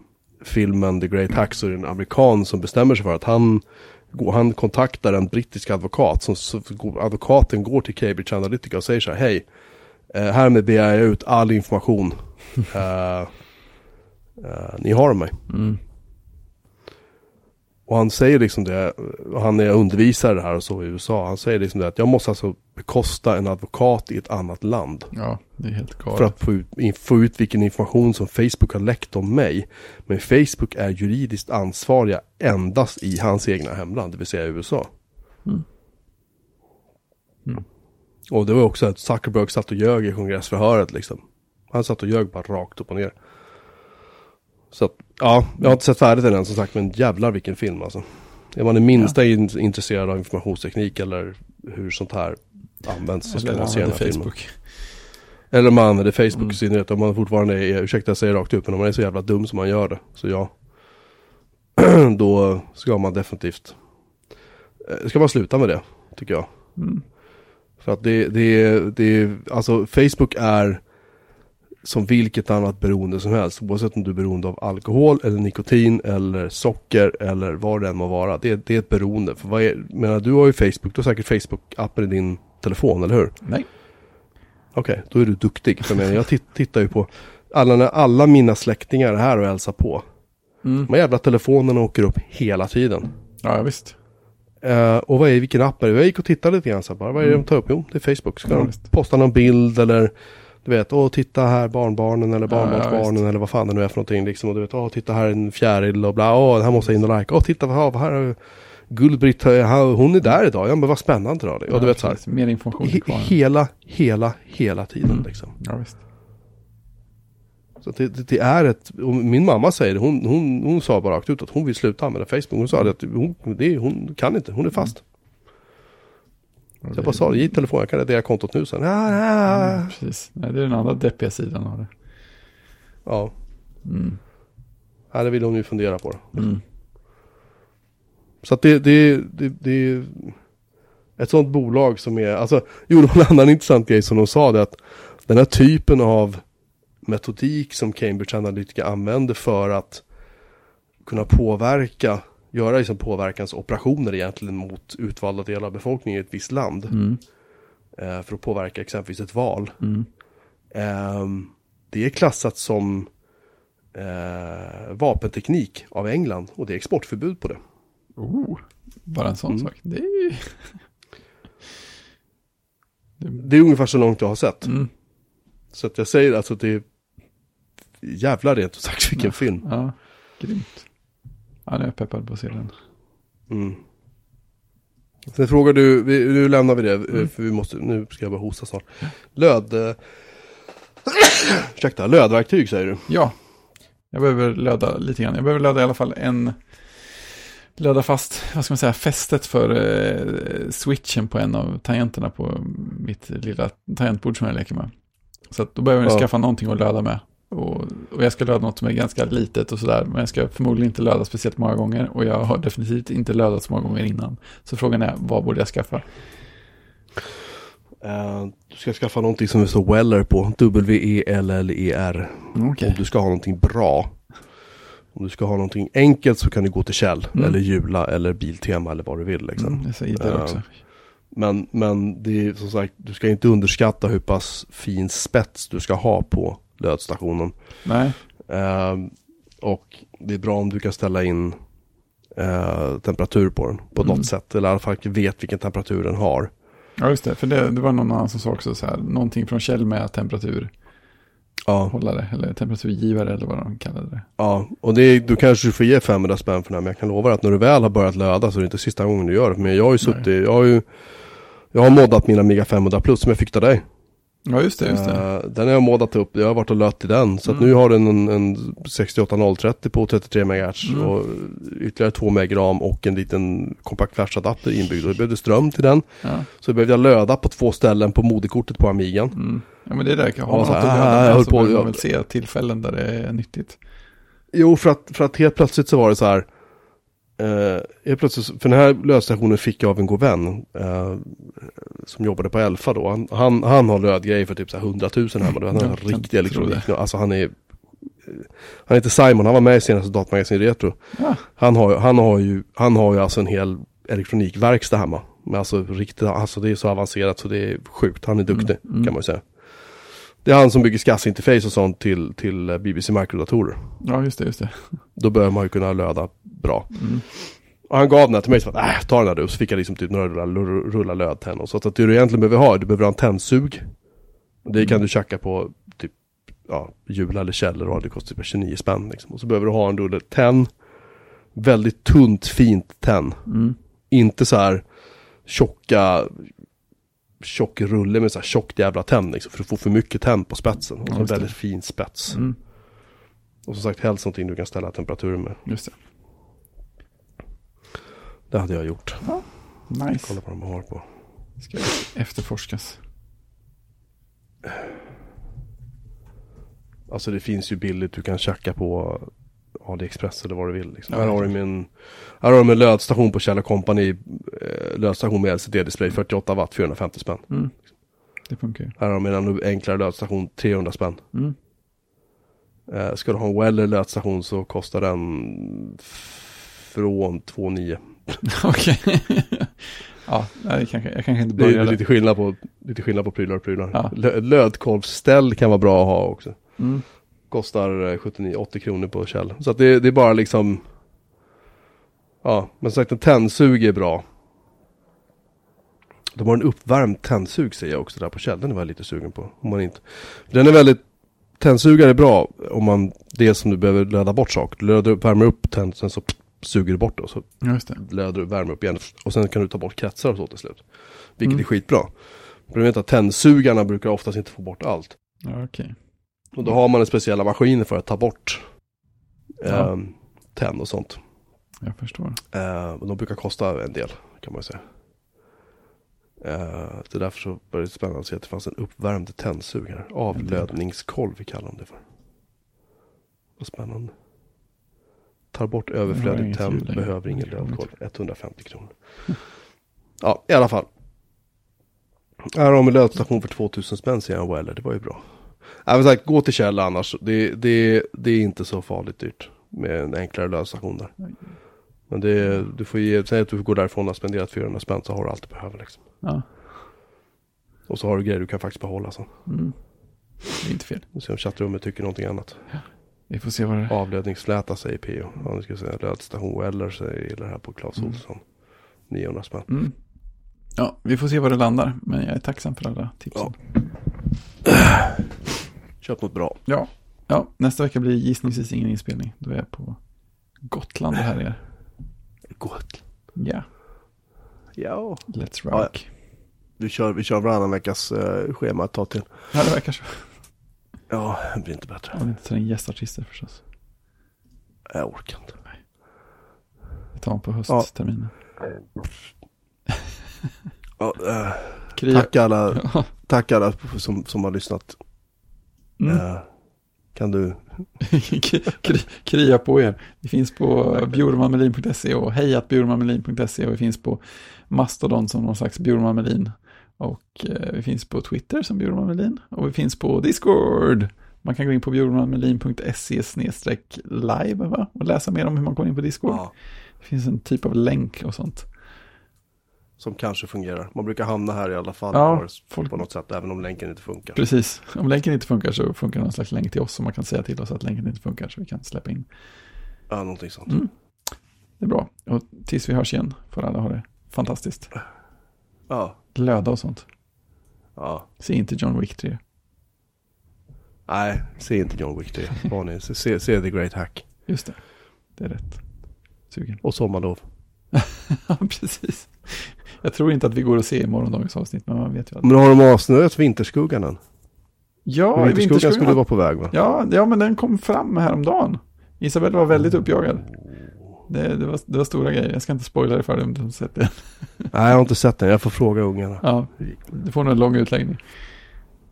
Speaker 1: filmen The Great Hack så är det en amerikan som bestämmer sig för att han, han kontaktar en brittisk advokat. Som, så advokaten går till Cambridge Analytica och säger så här, hej, eh, härmed begär jag ut all information. Eh, eh, ni har mig.
Speaker 2: Mm.
Speaker 1: Och han säger liksom det, han är undervisare här och så i USA. Han säger liksom det att jag måste alltså bekosta en advokat i ett annat land.
Speaker 2: Ja, det är helt galet.
Speaker 1: För att få ut, få ut vilken information som Facebook har läckt om mig. Men Facebook är juridiskt ansvariga endast i hans egna hemland, det vill säga USA.
Speaker 2: Mm. Mm.
Speaker 1: Och det var också att Zuckerberg satt och ljög i kongressförhöret liksom. Han satt och ljög bara rakt upp och ner. Så att, ja, jag har inte sett färdigt den än som sagt, men jävlar vilken film alltså. Är man det minsta in, intresserad av informationsteknik eller hur sånt här används så ska man se den här filmen. Eller om man använder Facebook
Speaker 2: Mm.
Speaker 1: i synnerhet. Om man fortfarande är, ursäkta jag säger rakt ut, men om man är så jävla dum som man gör det. Så ja. Då ska man definitivt. eh, Ska man sluta med det, tycker jag.
Speaker 2: Mm.
Speaker 1: För att det, det, det, alltså Facebook är som vilket annat beroende som helst. Oavsett om du är beroende av alkohol eller nikotin eller socker eller vad det än må vara. Det, det är ett beroende. För vad är, menar, du har ju Facebook, du har säkert Facebook-appen i din telefon, eller hur?
Speaker 2: Nej.
Speaker 1: Okej, då är du duktig. För jag, jag tit- tittar ju på alla, alla mina släktingar är här och hälsar på.
Speaker 2: Mm.
Speaker 1: De jävla telefonerna åker upp hela tiden.
Speaker 2: Ja, visst.
Speaker 1: Eh, och vad är, vilken app är det? Jag gick och tittade lite grann så här bara. Vad är det de tar upp? Jo, det är Facebook. Ska
Speaker 2: Ja,
Speaker 1: de posta någon bild eller du vet, åh titta här barnbarnen eller
Speaker 2: Ja, ja,
Speaker 1: barnbarnsbarnen
Speaker 2: visst.
Speaker 1: eller vad fan det nu är för någonting liksom. Och du vet, åh titta här är en fjäril och bla, åh här måste jag in och like. Åh titta vad här är Gullbritt, eh, här- hon är där idag. Ja men vad spännande då. Och du vet så här.
Speaker 2: Mer information
Speaker 1: He,
Speaker 2: kvar.
Speaker 1: hela, hela, hela tiden
Speaker 2: Mm.
Speaker 1: liksom.
Speaker 2: Ja, visst.
Speaker 1: Så det, det, det är ett, och min mamma säger det, hon, hon, hon sa bara rakt ut att hon vill sluta använda Facebook. Hon sa det att hon, det, hon kan inte, hon är fast.
Speaker 2: Ja,
Speaker 1: Så jag bara sa det, ge telefon, jag kan radera kontot nu sen. Ja, ja,
Speaker 2: Mm, precis. Nej, det är den andra deppiga sidan av det.
Speaker 1: ja.
Speaker 2: Mm.
Speaker 1: ja, det vill hon ju fundera på.
Speaker 2: Mm.
Speaker 1: Så att det, det, det, det är ett sånt bolag som är, alltså, var en annan intressant grej som de sa det att den här typen av metodik som Cambridge Analytica använder för att kunna påverka, göra liksom påverkansoperationer egentligen mot utvalda delar av befolkningen i ett visst land.
Speaker 2: Mm.
Speaker 1: Eh, för att påverka exempelvis ett val.
Speaker 2: Mm.
Speaker 1: Ehm, det är klassat som eh, vapenteknik av England och det är exportförbud på det.
Speaker 2: Oh, bara en sån
Speaker 1: Mm.
Speaker 2: sak. Det är det...
Speaker 1: Är ungefär så långt jag har sett.
Speaker 2: Mm.
Speaker 1: Så att jag säger alltså att det är jävla rent ut sagt vilken
Speaker 2: Ja.
Speaker 1: film.
Speaker 2: Ja, grymt. Ja, nu är jag peppad på att se den.
Speaker 1: Mm. Sen frågar du, vi, nu lämnar vi det, eh,
Speaker 2: Mm.
Speaker 1: för vi måste, nu ska jag bara hosta snart. Löd... Eh, ursäkta, lödverktyg säger du.
Speaker 2: Ja, jag behöver löda lite grann. Jag behöver löda i alla fall en... Löda fast, vad ska man säga, fästet för eh, switchen på en av tangenterna på mitt lilla tangentbord som jag leker med. Så att då behöver jag
Speaker 1: Ja.
Speaker 2: skaffa någonting att löda med. Och, och jag ska löda något som är ganska litet och sådär. Men jag ska förmodligen inte löda speciellt många gånger. Och jag har definitivt inte lödat så många gånger innan. Så frågan är, vad borde jag skaffa?
Speaker 1: Eh, du ska skaffa någonting som det står Weller på, W-E-L-L-E-R.
Speaker 2: Okej.
Speaker 1: Om du ska ha någonting bra. Om du ska ha någonting enkelt så kan du gå till Kjell,
Speaker 2: Mm.
Speaker 1: eller Jula, eller Biltema eller vad du vill liksom.
Speaker 2: Mm, jag säger det
Speaker 1: Ja.
Speaker 2: också.
Speaker 1: Men, men det är som sagt, du ska inte underskatta hur pass fin spets du ska ha på lödstationen.
Speaker 2: Nej,
Speaker 1: Ehm, och det är bra om du kan ställa in eh, temperatur på den på
Speaker 2: Mm.
Speaker 1: något sätt. Eller i alla fall vet vilken temperatur den har.
Speaker 2: ja just det. För det, det var någon annan som sa också så här, någonting från Kjell med temperaturhållare.
Speaker 1: Ja,
Speaker 2: Eller temperaturgivare eller vad de kallade det.
Speaker 1: ja. och det är, du kanske får ge 500 spänn för den här, men jag kan lova dig att när du väl har börjat löda så är det inte sista gången du gör det. Men jag har ju suttit, jag har ju, jag har moddat mina Amiga 500 plus som jag fick av dig.
Speaker 2: Ja, just det, just det.
Speaker 1: Eh, den har jag målat upp, jag har varit och lött i den. Så att
Speaker 2: Mm.
Speaker 1: nu har den en, en 68030 på 33 MHz
Speaker 2: Mm.
Speaker 1: och ytterligare 2 meg ram och en liten kompakt flashadapter inbyggd. Och det behövde ström till den.
Speaker 2: Ja.
Speaker 1: Så behövde jag löda på två ställen på moderkortet på Amigan.
Speaker 2: Mm. ja, men det där kan
Speaker 1: Ja,
Speaker 2: ha
Speaker 1: så
Speaker 2: något att
Speaker 1: här,
Speaker 2: göra
Speaker 1: jag
Speaker 2: med,
Speaker 1: höll
Speaker 2: så behöver man väl se tillfällen där det är nyttigt.
Speaker 1: Jo, för att, för att helt plötsligt så var det så här. Eh, plötsligt, för den här lödstationen fick jag av en god vän. Eh, som jobbade på Elfa då. Han, han, han har lödgrejer för typ så här 100 000 hemma. Han har
Speaker 2: kan
Speaker 1: riktig
Speaker 2: tro
Speaker 1: elektronik. Alltså han är... eh, Han heter Simon, han var med i senaste Datamagasin Retro.
Speaker 2: Ja,
Speaker 1: Han har, han har ju, han har ju alltså en hel elektronikverkstad hemma. Men alltså riktigt, alltså det är så avancerat så det är sjukt. Han är duktig
Speaker 2: Mm, mm.
Speaker 1: kan man ju säga. Det är han som bygger SCSI-interface och sånt till, till eh, BBC Microdatorer.
Speaker 2: ja just det, just det.
Speaker 1: Då bör man ju kunna löda bra.
Speaker 2: Mm.
Speaker 1: Och han gav den här till mig så att, äh, ta den här du. Och så fick jag liksom typ några rullar, rullar, lödtänd. Så att, att det du egentligen behöver ha, du behöver ha en tändsug. Det kan du tjacka på typ, ja, Jula eller Källor och det kostar typ 29 spänn liksom. Och så behöver du ha en rulle tenn. Väldigt tunt, fint tenn.
Speaker 2: Mm.
Speaker 1: Inte så här tjocka, tjock rulle med så här tjockt jävla tenn liksom. För du får för mycket tenn på spetsen. Och så väldigt fin spets.
Speaker 2: Mm.
Speaker 1: Och som sagt helst någonting du kan ställa temperaturen med.
Speaker 2: Just det.
Speaker 1: Det hade jag gjort.
Speaker 2: Nice.
Speaker 1: Kolla vad de har på.
Speaker 2: Ska efterforskas.
Speaker 1: Alltså det finns ju billigt du kan tjacka på AliExpress eller vad du vill. Liksom.
Speaker 2: Ja,
Speaker 1: här har de en, här har de en lödstation på Kjell Company. Eh, lödstation med LCD-display 48 watt 450 spänn.
Speaker 2: Mm. Det funkar.
Speaker 1: Här har de en ännu enklare lödstation 300 spänn.
Speaker 2: Mm.
Speaker 1: Eh, ska du ha en Weller lödstation så kostar den från 2,9.
Speaker 2: Okej. ja, nej, kanske, jag kanske inte
Speaker 1: Det är lite skillnad på, lite skillnad på prylar och prylar.
Speaker 2: Ja.
Speaker 1: Lö, lödkolvsställ kan vara bra att ha också.
Speaker 2: Mm.
Speaker 1: Kostar eh, 79-80 kronor på Kjell. Så att det, det är bara liksom Ja, men som sagt en tändsug är bra. De har en uppvärmd tändsug säger jag också där på Kjell. Den är jag lite sugen på. Om man inte... Den är väldigt Tändsugare är bra om man Det som du behöver löda bort saker. Du löder upp, värmer upp tänd, sen så suger du bort det. Och så
Speaker 2: just det.
Speaker 1: löder du, värmer upp igen. Och sen kan du ta bort kretsar och så till slut. Vilket
Speaker 2: Mm.
Speaker 1: är skitbra. Problemet är att tändsugarna brukar oftast inte få bort allt.
Speaker 2: Ja, okej.
Speaker 1: Och då har man en speciella maskiner för att ta bort
Speaker 2: Ja.
Speaker 1: eh, tänd och sånt.
Speaker 2: Jag förstår.
Speaker 1: Eh, de brukar kosta en del kan man säga. Eh, det är därför så var det spännande att se att det fanns en uppvärmd tändsug här. Avlödningskolv vi kallar de det för. Vad spännande. Tar bort
Speaker 2: har
Speaker 1: överflödig
Speaker 2: inget
Speaker 1: tänd,
Speaker 2: ljud längre.
Speaker 1: behöver ingen lödkolv. 150 kronor. ja, i alla fall. Här har de en lödstation för 2000 spänn säger han Weller, det var ju bra. Även sagt, gå till Kjell annars. Det, det, det är inte så farligt dyrt med en enklare lödstation där. Men det, du får ge, säg att du går därifrån och har spenderat 400 spänn så har du allt du behöver liksom.
Speaker 2: Ja.
Speaker 1: Och så har du grejer du kan faktiskt behålla sen.
Speaker 2: Mm. Det är inte fel.
Speaker 1: Och se om chattrummet tycker någonting annat.
Speaker 2: Vi får se vad det
Speaker 1: Avledningsfläta säger PO. Ja, nu ska säga lödstation Weller säger det här på Clas
Speaker 2: Mm.
Speaker 1: Olsson. 900 spänn.
Speaker 2: mm. Ja, vi får se var det landar. Men jag är tacksam för alla tipsen.
Speaker 1: Köp något bra.
Speaker 2: Ja. ja. Nästa vecka blir gissningsvis ingen inspelning. Då är jag på Gotland och härjar.
Speaker 1: Gott.
Speaker 2: Ja,
Speaker 1: Ja.
Speaker 2: let's
Speaker 1: Ja,
Speaker 2: rock.
Speaker 1: Vi kör, vi kör varannan veckas eh, schema ett tag till.
Speaker 2: Ja, det verkar så.
Speaker 1: Ja, det blir inte bättre.
Speaker 2: Vi inte tar in gästartister förstås.
Speaker 1: Jag orkar inte.
Speaker 2: Det tar man på höstterminen.
Speaker 1: Ja, eh,
Speaker 2: Kria.
Speaker 1: tack alla,
Speaker 2: Ja.
Speaker 1: tack alla som, som har lyssnat.
Speaker 2: Mm.
Speaker 1: Eh, kan du
Speaker 2: Kria på er. Vi finns på bjurmanmelin.se och hejatbjurmanmelin.se och vi finns på Mastodon som någon slags Bjurman Melin. Och eh, vi finns på Twitter som Bjurman Melin och vi finns på Discord. Man kan gå in på bjurmanmelin.se live va? och läsa mer om hur man går in på Discord.
Speaker 1: Ja,
Speaker 2: Det finns en typ av länk och sånt.
Speaker 1: som kanske fungerar. Man brukar hamna här i alla fall
Speaker 2: Ja, folk-
Speaker 1: på något sätt, även om länken inte funkar.
Speaker 2: Precis. Om länken inte funkar så funkar någon slags länk till oss som man kan säga till oss att länken inte funkar så vi kan släppa in.
Speaker 1: Ja, någonting sånt.
Speaker 2: Mm. Det är bra. Och tills vi hörs igen får alla ha det fantastiskt.
Speaker 1: Ja,
Speaker 2: Löda och sånt.
Speaker 1: ja.
Speaker 2: Se inte John Wick 3.
Speaker 1: Nej, se inte John Wick 3. Var ni? Se, se, The Great Hack.
Speaker 2: Just det. Det är rätt. Sugen.
Speaker 1: Och Sommarlov.
Speaker 2: precis. Jag tror inte att vi går att se i morgondagens avsnitt, men man vet ju att...
Speaker 1: Men har de avslöjat Vinterskuggan än?
Speaker 2: Ja, i
Speaker 1: Vinterskuggan skulle vara på väg va?
Speaker 2: Ja, ja, men den kom fram häromdagen. Isabelle var väldigt uppjagad. Det, det, var, det var stora grejer. Jag ska inte spoila det för dig om du har sett det.
Speaker 1: Nej, jag har inte sett den. Jag får fråga ungarna.
Speaker 2: Ja, du får nog en lång utläggning.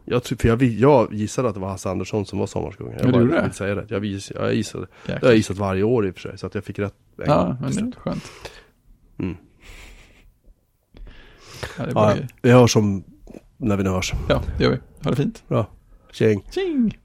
Speaker 1: Jag, för jag, jag gissade att det var Hasse Andersson som var Sommarskuggan.
Speaker 2: Ja,
Speaker 1: Jag
Speaker 2: du
Speaker 1: bara vill säga det. Jag, vis, jag gissade. Det har jag gissat varje år i och för sig. Så att jag fick rätt. en
Speaker 2: Ja, men det är skönt.
Speaker 1: Mm.
Speaker 2: Ja, det är
Speaker 1: Ja, vi hörs om när vi nu hörs.
Speaker 2: Ja, det gör vi. Ha det fint.
Speaker 1: Bra. Tjing.
Speaker 2: Tjing!